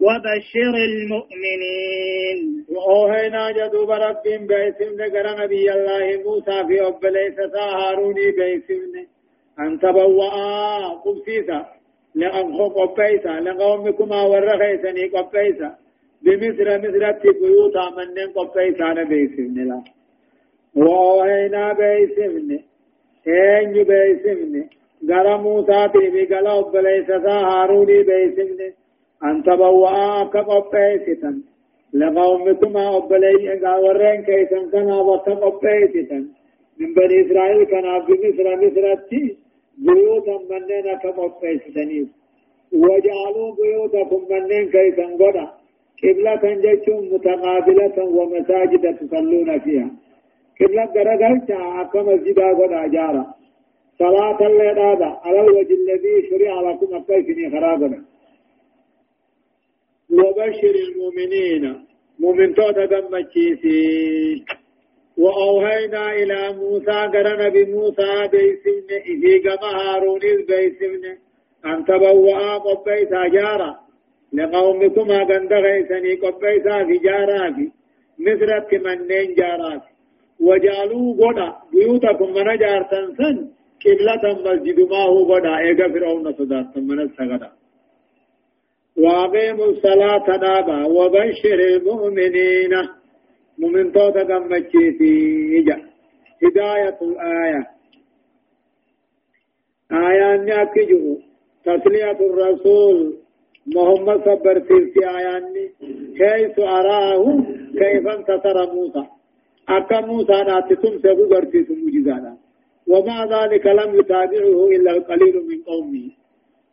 وبشر المؤمنين.
وأوهينا جدوب رب باسم ذكر نبي الله موسى في أب ليس هاروني باسم. أن تبوأ. قبسيسا لأنخو قبيسا لقومكما ورخيسني قبيسا بمصر مصر بيوتا منن قبيسا باسم الله. وأوهينا باسم أين باسم غرا موسى في قال أب ليس هاروني باسم أن تبوأ كقبيسة لقومكما أبلي ورين كيسن كان وكقبيسة من بني إسرائيل كان في مصر مصرتي بيوتا مننا كقبيسة وجعلوا بيوتكم منين كيسن قدا قبلة جيشم متقابلة ومساجد تصلون فيها قبلة غرغلتا أكا مسجدا قدا جارا صلاة الليل على الوجه الذي شرع لكم أقيسني خرابنا وبشر المؤمنين مؤمن توتا دمتشيسي وأوهينا إلى موسى قرن بموسى بيسمن إذي قم هارون بيسمن أن تبوأ قبيسا جارا لقومكما قندغيسني قبيسا في جارا في مصرت منين جارا وجعلوا قدا بيوتكم من جارتن سن قبلة مسجد ما هو قدا إيقا فرعون صدات من السغدا. وأقيموا الصلاة نابا. وبشر المؤمنين. مؤمن توتا قمتشيتي هداية الآية. آية نأكجه تسلية الرسول. محمد صبر في آياني حيث أراه؟ كيف انتصر موسى؟ أكا موسى ناتتم سبو برتيس مجزانا ومع ذلك لم يتابعه إلا القليل من قومه.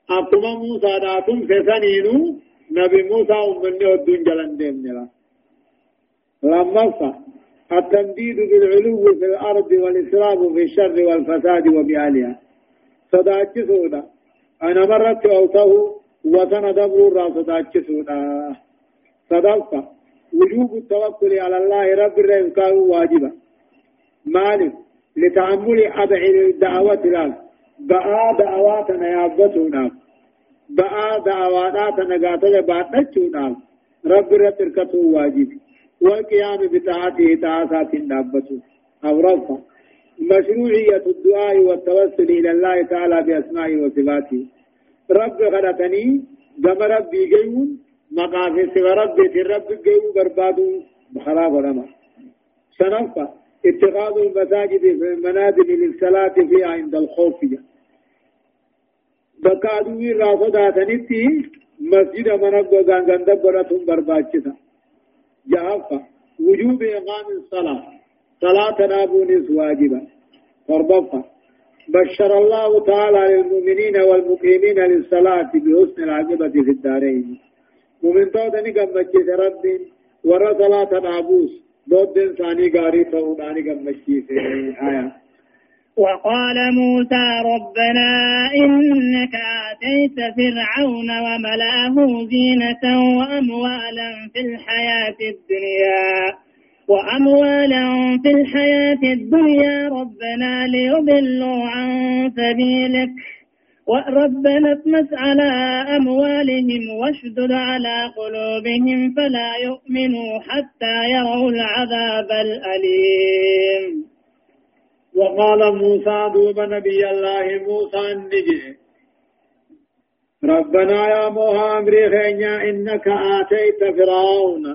أكما موسى داتم فسنينو نبي موسى أمني ودون جلن ديم نلا لما التمديد بالعلو في الأرض والإسراف في الشر والفساد وبأهلها. صداك سودا أنا مرت أوته وسن دبر صداك سودا صدقت وجوب التوكل على الله رب الرزق واجبا. مالك لتعمل أبعد الدعوة لك بآ دعواتنا يابتونا بآ دعواتنا قاتل باتنچونا رب رتركته واجب. والقيام بطاعته طاعات نابته أو رفع. مشروعية الدعاء والتوسل إلى الله تعالى بأسمائه وصفاته. رب غلطني دم ربي جيون. مقافي سوى ربي في رب جيون بربادو بخراب ولما سنفع اتخاذ المساجد في المنازل للصلاة فيها عند الخوف. بكادو رافضا تنتي مسجد منقو غانغان دبرتهم برباچتا جهفا وجوب إقام الصلاة. صلاة نابونس واجبا فربفا بشر الله تعالى للمؤمنين والمقيمين للصلاة بحسن العاقبة في الدارين. مؤمن توتني قمت ربي ورى صلاة نابوس بود ثاني غاري توداني غمشي في آية
وقال موسى ربنا إنك آتيت فرعون وملأه زينة وأموالا في الحياة الدنيا وأموالا في الحياة الدنيا ربنا ليضلوا عن سبيلك وربنا اطمس على أموالهم واشدد على قلوبهم فلا يؤمنوا حتى يروا العذاب الأليم.
وقال موسى دوب نبي الله موسى النجي ربنا يا موها أمري خينيا إنك آتيت فرعون.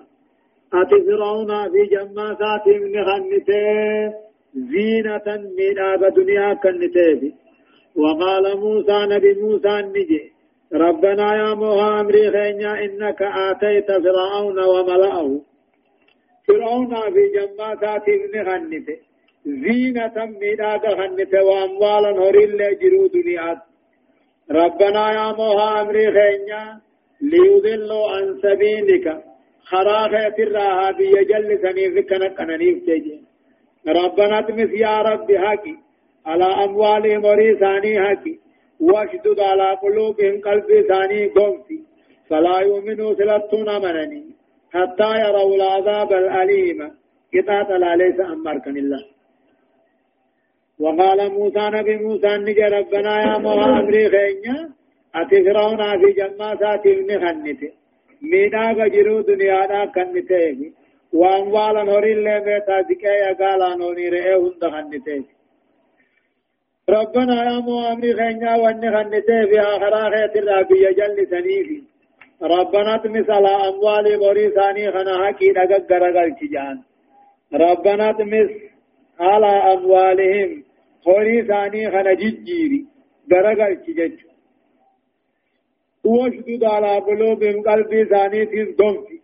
أتي فرعون في جماسات من خنته زينة من آب دنيا كنته وقال موسى نبي موسى نجي. ربنا يا موها أمري خينيا إنك آتيت فرعون وملأه. فرعون في جماسات من خنته زينة ميداد خنت وأموالا هريل جرو دنيات ربنا يا موها أمري خينيا ليضلوا عن سبيلك. خراخة الراها بيجل سنيفك نقننيف تجي. ربنا تمس يا رب حقي. على أموالهم ورثاني حقي واشدد على قلوبهم قلب ثاني قمتي فلا يؤمنوا سلطون منني. حتى يروا العذاب الأليم. قطعة لا ليس أمركن الله. وقال موسى نبي موسى نجي ربنا يا موها أمري خينيا. أتي فرعون في جماسات ابن خنته مينا جرو دنيا دا كنتي وأموالا نوري اللي بيتا دكايا قالا نوري رئيه هند خنتي ربنا يا مو أمري خينيا واني خنتي في آخرا خيط الرابية جل سنيفي. ربنا تمثل أموال بوري ثاني خنا حكي نقق غرقل جان ربنا تمثل على أموالهم بوري ثاني خنا ججيري غرقل جج واشدد على قلوبهم قلبي ثاني تيز دمتي.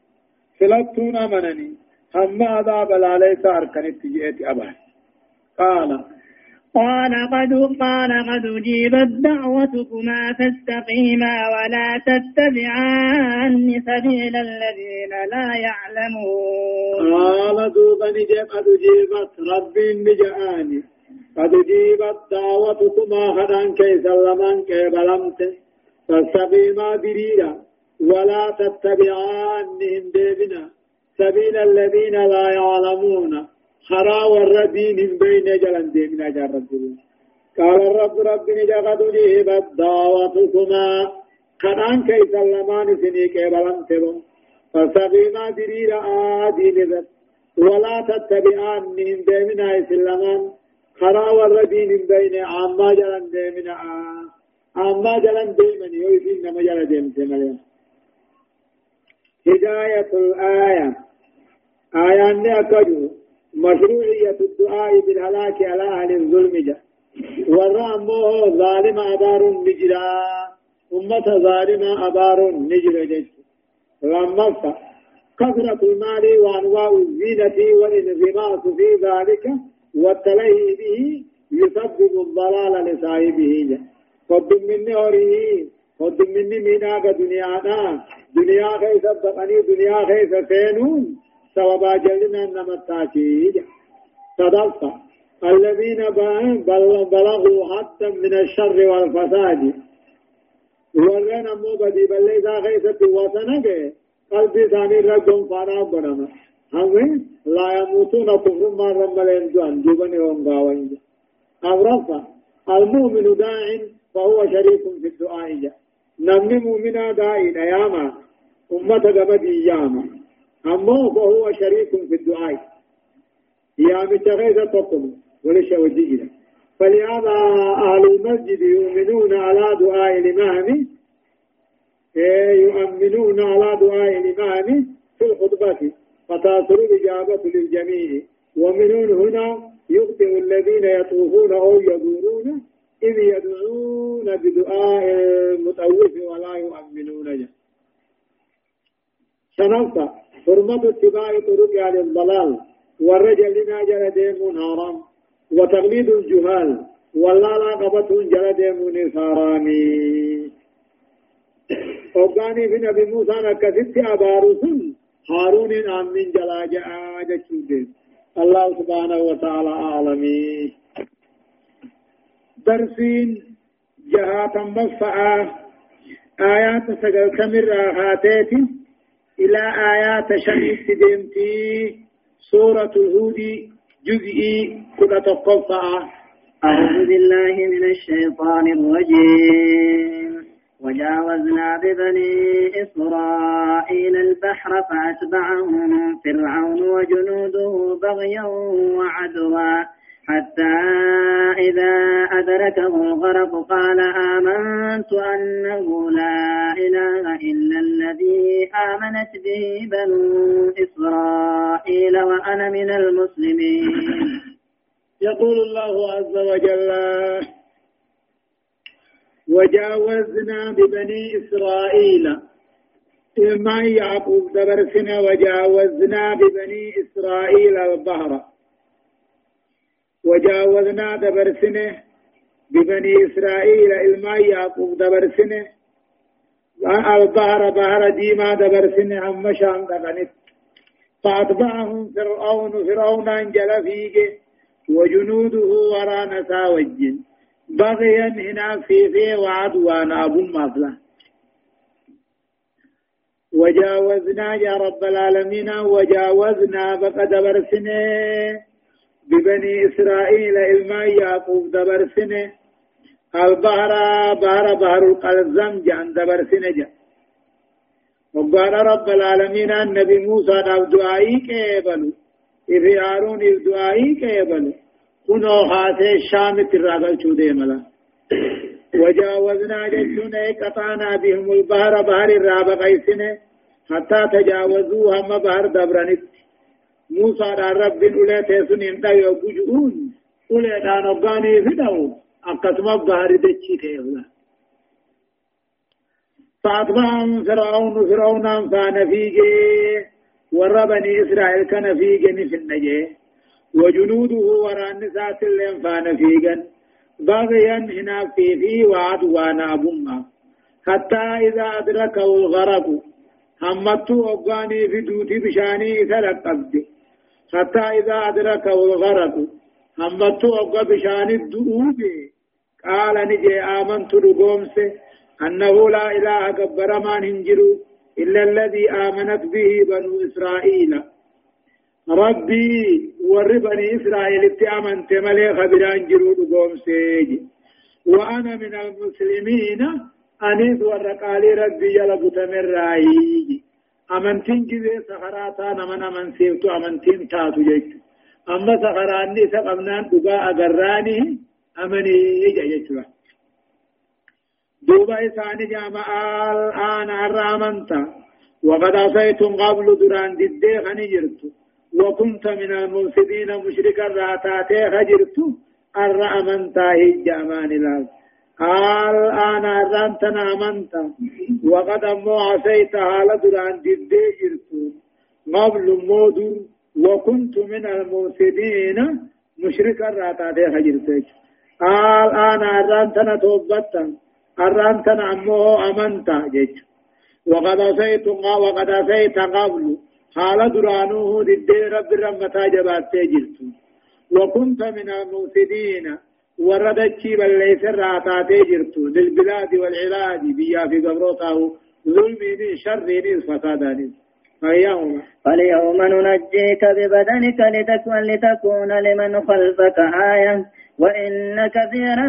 سلطون أمنني. هم عذاب لا ليس أركنت جئت أبا قال
قال قد قال قد أجيبت دعوتكما فاستقيما ولا تتبعان سبيل الذين لا يعلمون.
قال دوبا قد أجيبت ربي نجآني قد أجيبت دعوتكما خدان كي سلمان كي بلمت. فاستقيما بريرا ولا تتبعان ديبنا سبيل الذين لا يعلمون. خرا والردين بين جلن ديمنا جار رب قال الرب رب نجغد جيبت دعوتكما خنان كي سلمان سنيك بلن تبون. فسبيما درير آدين ذات ولا تتبعان من ديمنا سلمان خرا والردين بين عما جلن ديمنا. عما جلن ديمنا يوفين نما جلن ديمنا هداية الآية. آيان أكجو مشروعية الدعاء بالهلاك على أهل الظلم جاء والرأمه ظالم أبار نجرا. أمة ظالم أبار نجرا جيش. رمضة كثرة المال وأنواع الزينة والانغماس في ذلك والتلهي به يسبب الضلال لصاحبه جاء قد من أوريه قد من ميناك دنيانا. دنيا خيس بقني دنيا خيس فينون سببا جلنا نمتاكي صدقت. الذين بلغوا حتى من الشر والفساد. ورنا مو بدي بل ليس خيسة وطنك قلبي ثاني رجل فانا بنما هم لا يموتون كفر ما رمالين جوان جبني هم غاوين. أغرفة المؤمن داع فهو شريك في الدعاء. نمني مؤمنا داعي. نياما. أمة قبدي ياما أما فهو شريك في الدعاء. يا متغيث تقم ولش وجينا فلهذا أهل المسجد يؤمنون على دعاء الإمام. إيه، يؤمنون على دعاء الإمام في الخطبة. فتاثر الإجابة للجميع. ومنون هنا يخطئ الذين يطوفون أو يدورون. إذ يدعون بدعاء المتوف ولا يؤمنون. جه. حرمة اتباع طرق أهل الضلال والرجل لنا جل ديمون حرام وتقليد الجهال ولا لا قبته جل ديمون حرامي وقاني في نبي موسى نكست أبارس هارون آمين جلا جاء الله سبحانه وتعالى أعلمي درسين جهاتا بصعا آيات سجل كمر هاتيتي. إلى آيات شمس دمتي سورة الهود جزئي كل تقفع
أعوذ بالله من الشيطان الرجيم. وجاوزنا ببني إسرائيل البحر فأتبعهم فرعون وجنوده بغيا وعدوا. حتى إذا أدركه الغرق قال آمنت أنه لا إله إلا الذي آمنت به بنو إسرائيل وأنا من المسلمين.
يقول الله عز وجل وجاوزنا ببني إسرائيل. إما يعقوب دبرسنا وجاوزنا ببني إسرائيل البحر. وجاوزنا دبرسنه ببني إسرائيل الماء يعقوب دبرسنه البحر بحر ديما دبرسنه هم شام دقنت فأتبعهم فرعون فرعون أنجل فيك وجنوده ورانا ساوجين بغيا هنا في في وعدوانا أبو مفلا وجاوزنا يا رب العالمين وجاوزنا بقى دبرسنه ببني إسرائيل إلما يعقوب دبر سنة. البحر بحر بحر القلزم جان دبر سنة جا. وقال رب العالمين النبي موسى ناب دعائي كيبلو إذ هارون إذ دعائي كيبلو كنو خاتي الشام تراغل شودي ملا. وجاوزنا جدنا قطعنا بهم البحر بحر الراب قيسنا حتى تجاوزوا هم بحر دبرنت موسى رب أولي تيسن انتا يوجون أولي دان أبغاني فدو أقسم بحر دچي تيولا فأتبعهم فرعون فرعون فان فيجي ور بني إسرائيل كان فيجي في النجي وجنوده وران سات اللين فان فيجن بغيا هنا في في وعدوانا أبما حتى إذا أدركه الغرق همتو أبغاني في دوتي بشاني سلقبت حتى إذا أدركه الغرق همتو أبغى بشاني الدؤوب. قال نجي آمنت رقومسه أنه لا إله كبر ما ننجر إلا الذي آمنت به بنو إسرائيل. ربي ور إسرائيل اتأمنت ملي خبران جرود قوم سيج وأنا من المسلمين أنيس ورقالي ربي يلب تمرائي أمنتين جزي سخراتا نمن أمن سيفتو أمنتين تاتو جيت أما سخراني سقمنان دقاء أقراني أمني جيت دوبا إساني جامع الآن الرامنتا وقد عصيتم قبل دران ددي خني جرتو وكنت من المفسدين مشركا راتاتي خجرتو الرامنتا هج أمان الله الآن الرامتنا أمنتا وقد أمو عصيت حال دران ددي جرتو قبل مودر وكنت من المفسدين مشركا راتاتي خجرتو الآن الرامتنا توبتا الران تن عمه أمنتا جيش وقد أسيت وقد أسيت قبل. حال درانوه ضد رب الرمتا جبات تجلت وكنت من المفسدين وردتشي بل ليس الراتات جرت للبلاد والعباد بيا في قبروته ظلمين شرين فسادان. فاليوم
فاليوم ننجيك ببدنك لتكون لتكون لمن خلفك آية. وإن كثيرا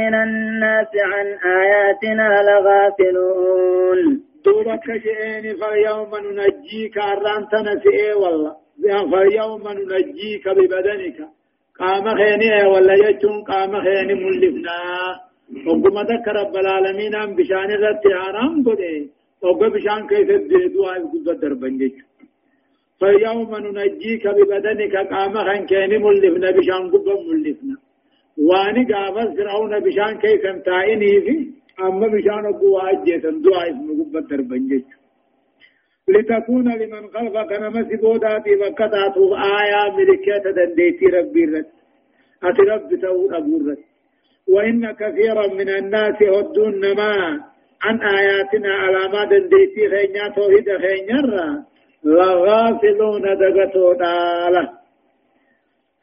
من الناس عن آياتنا لغافلون.
دوبك جئين فاليوم ننجيك أرانتنا سئي والله. فاليوم ننجيك ببدنك. قام خيني ولا يجون قام خيني ملفنا وقم ذكر رب العالمين عن بشان الرد حرام قده وقم بشان كيف الدهدوا قد دربن فاليوم ننجيك ببدنك قام خيني ملفنا بشان قد ملفنا واني قابل فرعون بشان كيف امتائني في أما بشان قوة أجيتا دعا اسم قبة دربنجج لتكون لمن خلفك نمس بوداتي وكتاته آية ملكية دنديتي ربي رد. أتي رب تقول أبو رد. وإن كثيرا من الناس هدون ما عن آياتنا على ما دنديتي خينيا توحيد خينيا لغافلون دقتو داله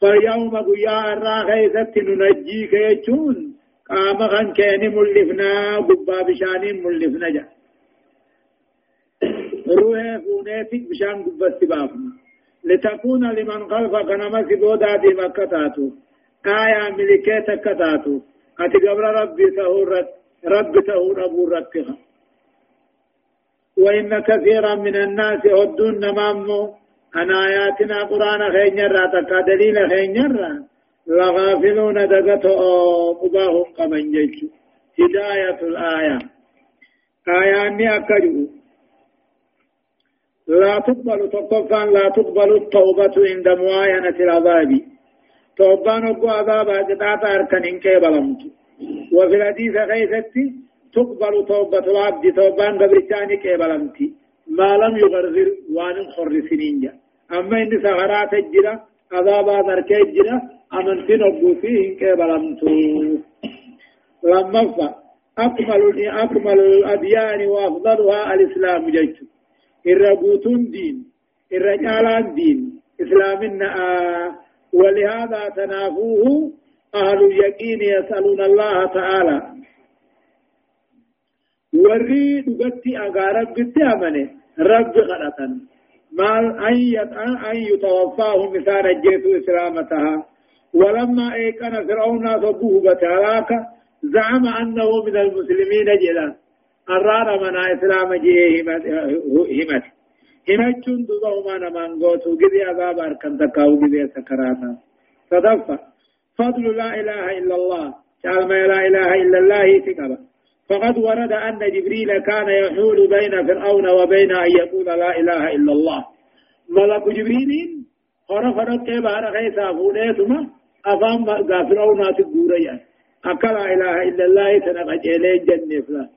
فاليوم قيا الرا خيست ننجيك يجون. قام خان كيني ملفنا قبا بشاني ملفنا جا. روح فونيتك بشان قبا استبافنا لتكون لمن خلفك نمس بوداتي مكتاتو آية ملكيتك كتاتو أتي قبل ربي تهورت رب تهور أبو رتها وإن كثيرا من الناس هدون نمامو. أن آياتنا قرآن خين تكا دليل خين لغافلون دقتو قباهم قمن جيش هداية الآية آية أني أكجو لا تقبل تقفا لا تقبل التوبة عند معاينة العذاب. توبان أبو عذاب أجدات أركن إنك بلمت. وفي الحديث خيثتي تقبل توبة العبد توبان قبرتاني كيبلمت ما لم يغرغر وان خرسنين جا أما إن سغرات الجرة عذابا ذرك الجرة أمنتين أبو فيه كبلمتو لما أكمل أكمل الأديان وأفضلها الإسلام جيت الربوتون دين الرجالان دين إسلامنا ولهذا تنافوه أهل اليقين يسألون الله تعالى وري دغتي أغارب قد أمنه رب غلطا مال أن أن يتوفاه مثال الجيت إسلامتها ولما أيقن فرعون فبوه بتالاك زعم أنه من المسلمين جدا الرار منا إسلام جيه همت همت همتشون دوبا وما نمان قوتو قذي أباب أركن تكاو قذي سكراتا صدفة فضل لا إله إلا الله قال ما لا إله إلا الله تكبا فقد ورد أن جبريل كان يحول بين فرعون وبين أن يقول لا إله إلا الله ملك جبريل خرف رد بار خيسا فوليتما أفهم فرعون تقوريا أكا لا إله إلا الله تنقج إليه جنة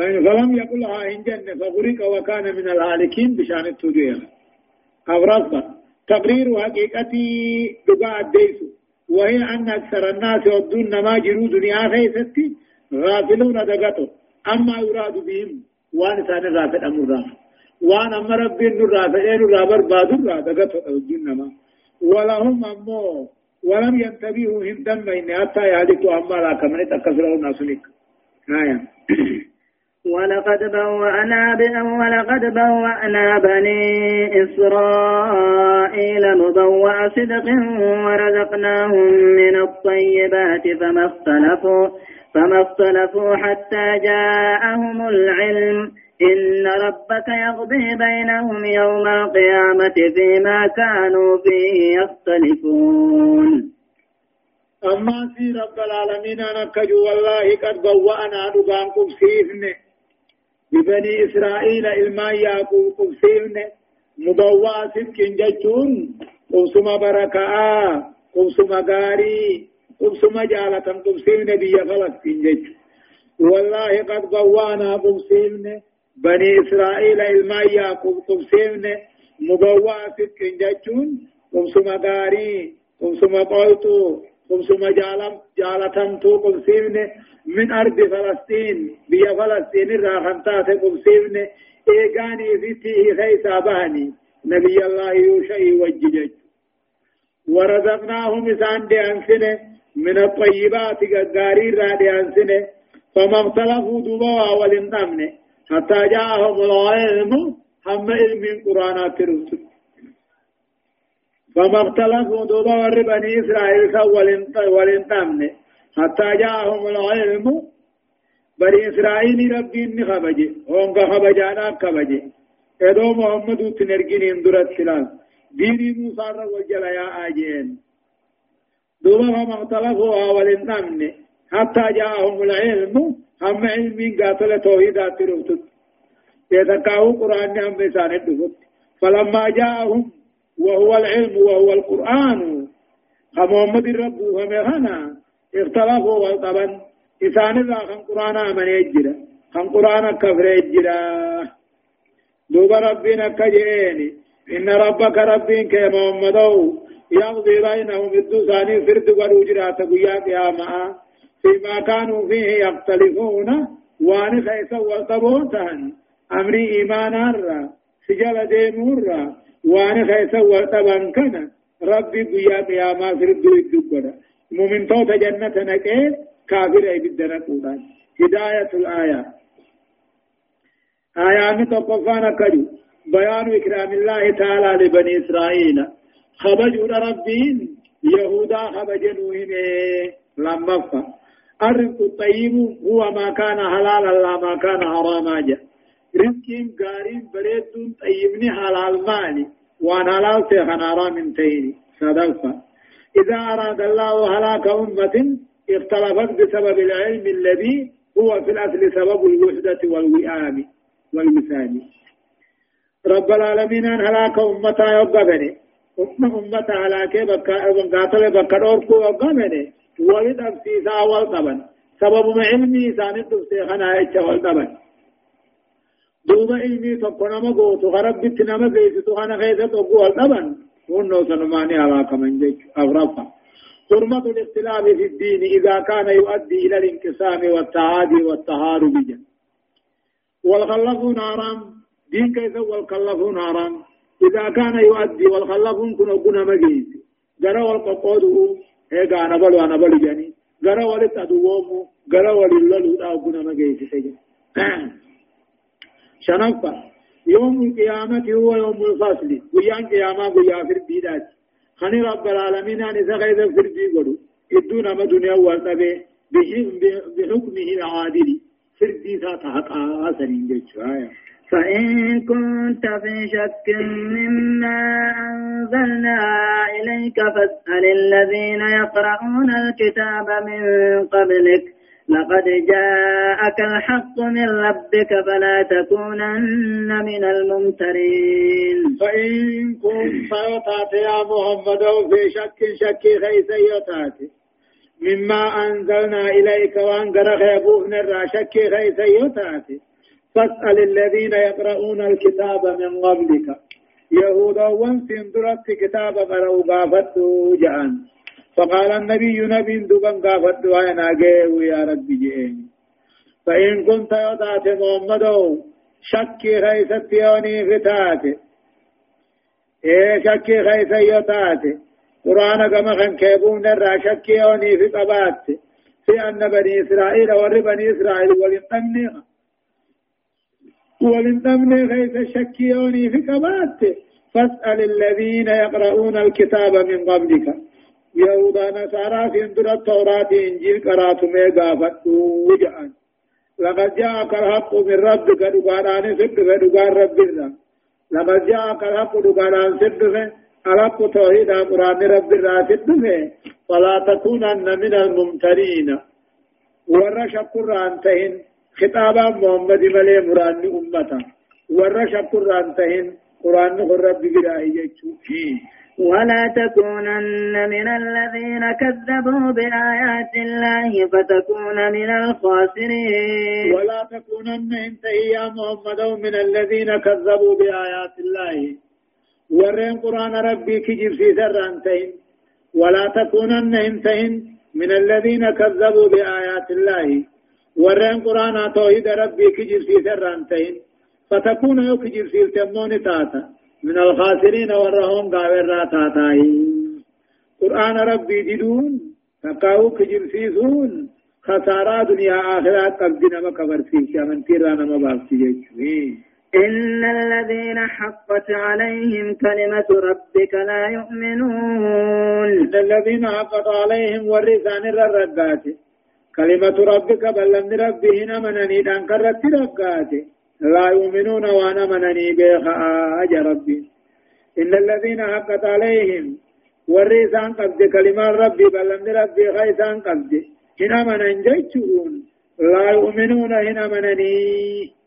فلا فلم يقلها إن جنة فغرق وكان من الهالكين بشأن التجير أبرزبا تقرير حقيقتي دقاء الديسو. وهي أن أكثر الناس يودون ما جروا دنيا خيستي غافلون دقتو أما يراد بهم وأن ثاني غافل أمر وأن أما ربي النور غافلين رابر بادر دقتو أودون ما ولهم أمو. ولم ينتبهوا هندم إن حتى يهلكوا أما لا كمن تكسروا الناس لك آية
ولقد بوأنا ولقد بوأنا بني إسرائيل مبوأ صدق ورزقناهم من الطيبات فما اختلفوا فما اختلفوا حتى جاءهم العلم. إن ربك يقضي بينهم يوم القيامة فيما كانوا فيه يختلفون.
أما في رب العالمين أنا كجو والله قد بوأنا نقام سيفني. ببني إسرائيل إلما يعقوب قبسين مضوى سبك جتون قبسما بركاء قبسما غاري قبسما جالة قبسين بي فلسطين جتون والله قد قوانا قبسين بني إسرائيل إلما يعقوب قبسين مضوى سبك جتون قبسما غاري قبسما قوتو قبسما جالم جالتمتو قبسين من أرض فلسطين. بيا فلسطين الراحمتات قبسيبن إيقاني فتيه خيسا بهني. نبي الله يوشعي وججج. ورزقناهم إسان دي أنسنة من الطيبات قاري را دي أنسنة فما اختلفوا دبوا والانتمن حتى جاءهم العلم هم علم قرآنات رسل فما اختلفوا دبوا بني إسرائيل والانتمن حتى جاءهم العلم بني إسرائيل ربي إني خبجي. هم خبجانا خبجي. إدو محمد تنرجين اندرت سلام ديني موسى وجل يا آجين. دوما هم اختلفوا أول النمن حتى جاءهم العلم هم علم قاتل توحيدات رفتت يتكاو قرآن هم بسان الدفت. فلما جاءهم وهو العلم وهو القرآن. فمحمد رب هم اختلافوا والطبن إسان الله خن قرآن آمن يجرى. خن قرآن كفر يجرى. دوب ربنا كجيني. إن ربك ربين كمحمد يقضي بينهم الدوساني فرد والوجرات قيا قياما فيما كانوا فيه يختلفون. وان خيسا والطبون تهن أمري إيمانا را سجل ديمورا وان خيسا والطبان كان ربي قيا قياما فرد الدبرا مؤمن توت جنة نكي كافر أي بدنا قولان هداية الآية آيات تقفانا كجو بيان إكرام الله تعالى لبني إسرائيل خبجوا ربين يهودا خبجنوهم لما فا الرزق الطيب هو ما كان حلالا لا ما كان حراما جا رزقين قارين بريدون طيبني حلال مالي وان حلال سيخن حرام تيني صدقا إذا أراد الله هلاك أمة اختلفت بسبب العلم الذي هو في الأصل سبب الوحدة والوئام والوسام. رب العالمين أن هلاك أمة يوقفني أمة أمة هلاك قاتل بكر أوركو يوقفني ولد أبسيسا والطبن سبب علمي سانت تفتيخنا إيجا والطبن دوما علمي تقنما قوتو غربت نما بيسي خانا خيسة تقوى والطبن ونو سنماني على كمن جيش أغرفا حرمة الاختلاف في الدين إذا كان يؤدي إلى الانقسام والتعادي والتهارب والخلفون حرام دين كيف والخلفون حرام إذا كان يؤدي والخلفون كن كنا مجيس جرى والققوده هيك أنا بلو أنا بلو جاني جرى ولتدوومو جرى وللولو أو كنا مجيس شنفة يوم القيامة هو يوم الفصل. ويان قيامة ويا في البيدات. خني رب العالمين أن غيظ في البيقلو إدونا ما دنيا والنبي بحكمه العادل. فردي ذات حقا سنين جيتشوايا
فإن كنت في شك مما أنزلنا إليك فاسأل الذين يقرؤون الكتاب من قبلك. لقد جاءك الحق من ربك فلا تكونن من الممترين.
فإن كنت يا محمد في شك شك خيس يتاتي مما أنزلنا إليك وأنقر خيبوفنا الراشك خيس يتاتي فاسأل الذين يقرؤون الكتاب من قبلك. يهودا وانسين درت كتاب قرأوا قافتوا جان فقال النبي نبي دبن قافتوا أنا يا ربي جئين. فإن كنت يضعت محمد شكي خيست يوني فتاتي إيه شكي خيس يتاتي قرآن كما خن كيبون نرى شكي يوني في قبات في أن بني إسرائيل ور بني إسرائيل ولنطنها ولن تمني غيث الشكيوني في كبات فاسأل الذين يقرؤون الكتاب من قبلك. يهودا نصارى في اندر التوراة إنجيل قرات ميغا فتوجعا لقد جاءك الحق من ربك دقاران سد فدقار ربنا لقد جاءك الحق دقاران سد الحق توحيد قرآن رب الراسد فلا تكونن من الممترين. ورش قرآن تهن خطابا محمد ملي مران أمتا. ورشا قرآن تهن قرآن رب برائي
ولا تكونن من الذين كذبوا بآيات الله فتكون من الخاسرين.
ولا تكونن انت يا محمد من الذين كذبوا بآيات الله. ورين قرآن ربي كجب في سرانتين ولا تكونن انت من الذين كذبوا بآيات الله. ورين قرآن توحيد ربي كجر في سرانتين فتكون يو كجر في تاتا. من الخاسرين ورهم قاور تاتاي قرآن ربي ديدون تقاو كجر في سون خسارة دنيا آخرات قبضنا مكبر في شامن تيرانا مباقسي
إن الذين حقت عليهم كلمة ربك لا يؤمنون.
إن الذين حقت عليهم ورثان الرقات كلمة ربك بل لم ربهن منني دان كرت رقاتي لا يؤمنون وأنا منني بيخا آج ربي. إن الذين حقت عليهم وريسان قبض كلمة ربي بل لم ربي خيسان قبض هنا منن جيتشون لا يؤمنون هنا منني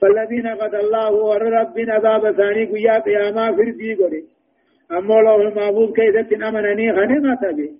فالذين قد الله ور ربنا عذاب ثاني قيا قياما في الدي قولي. أما الله المعبود كيدت أمنني غنمة به.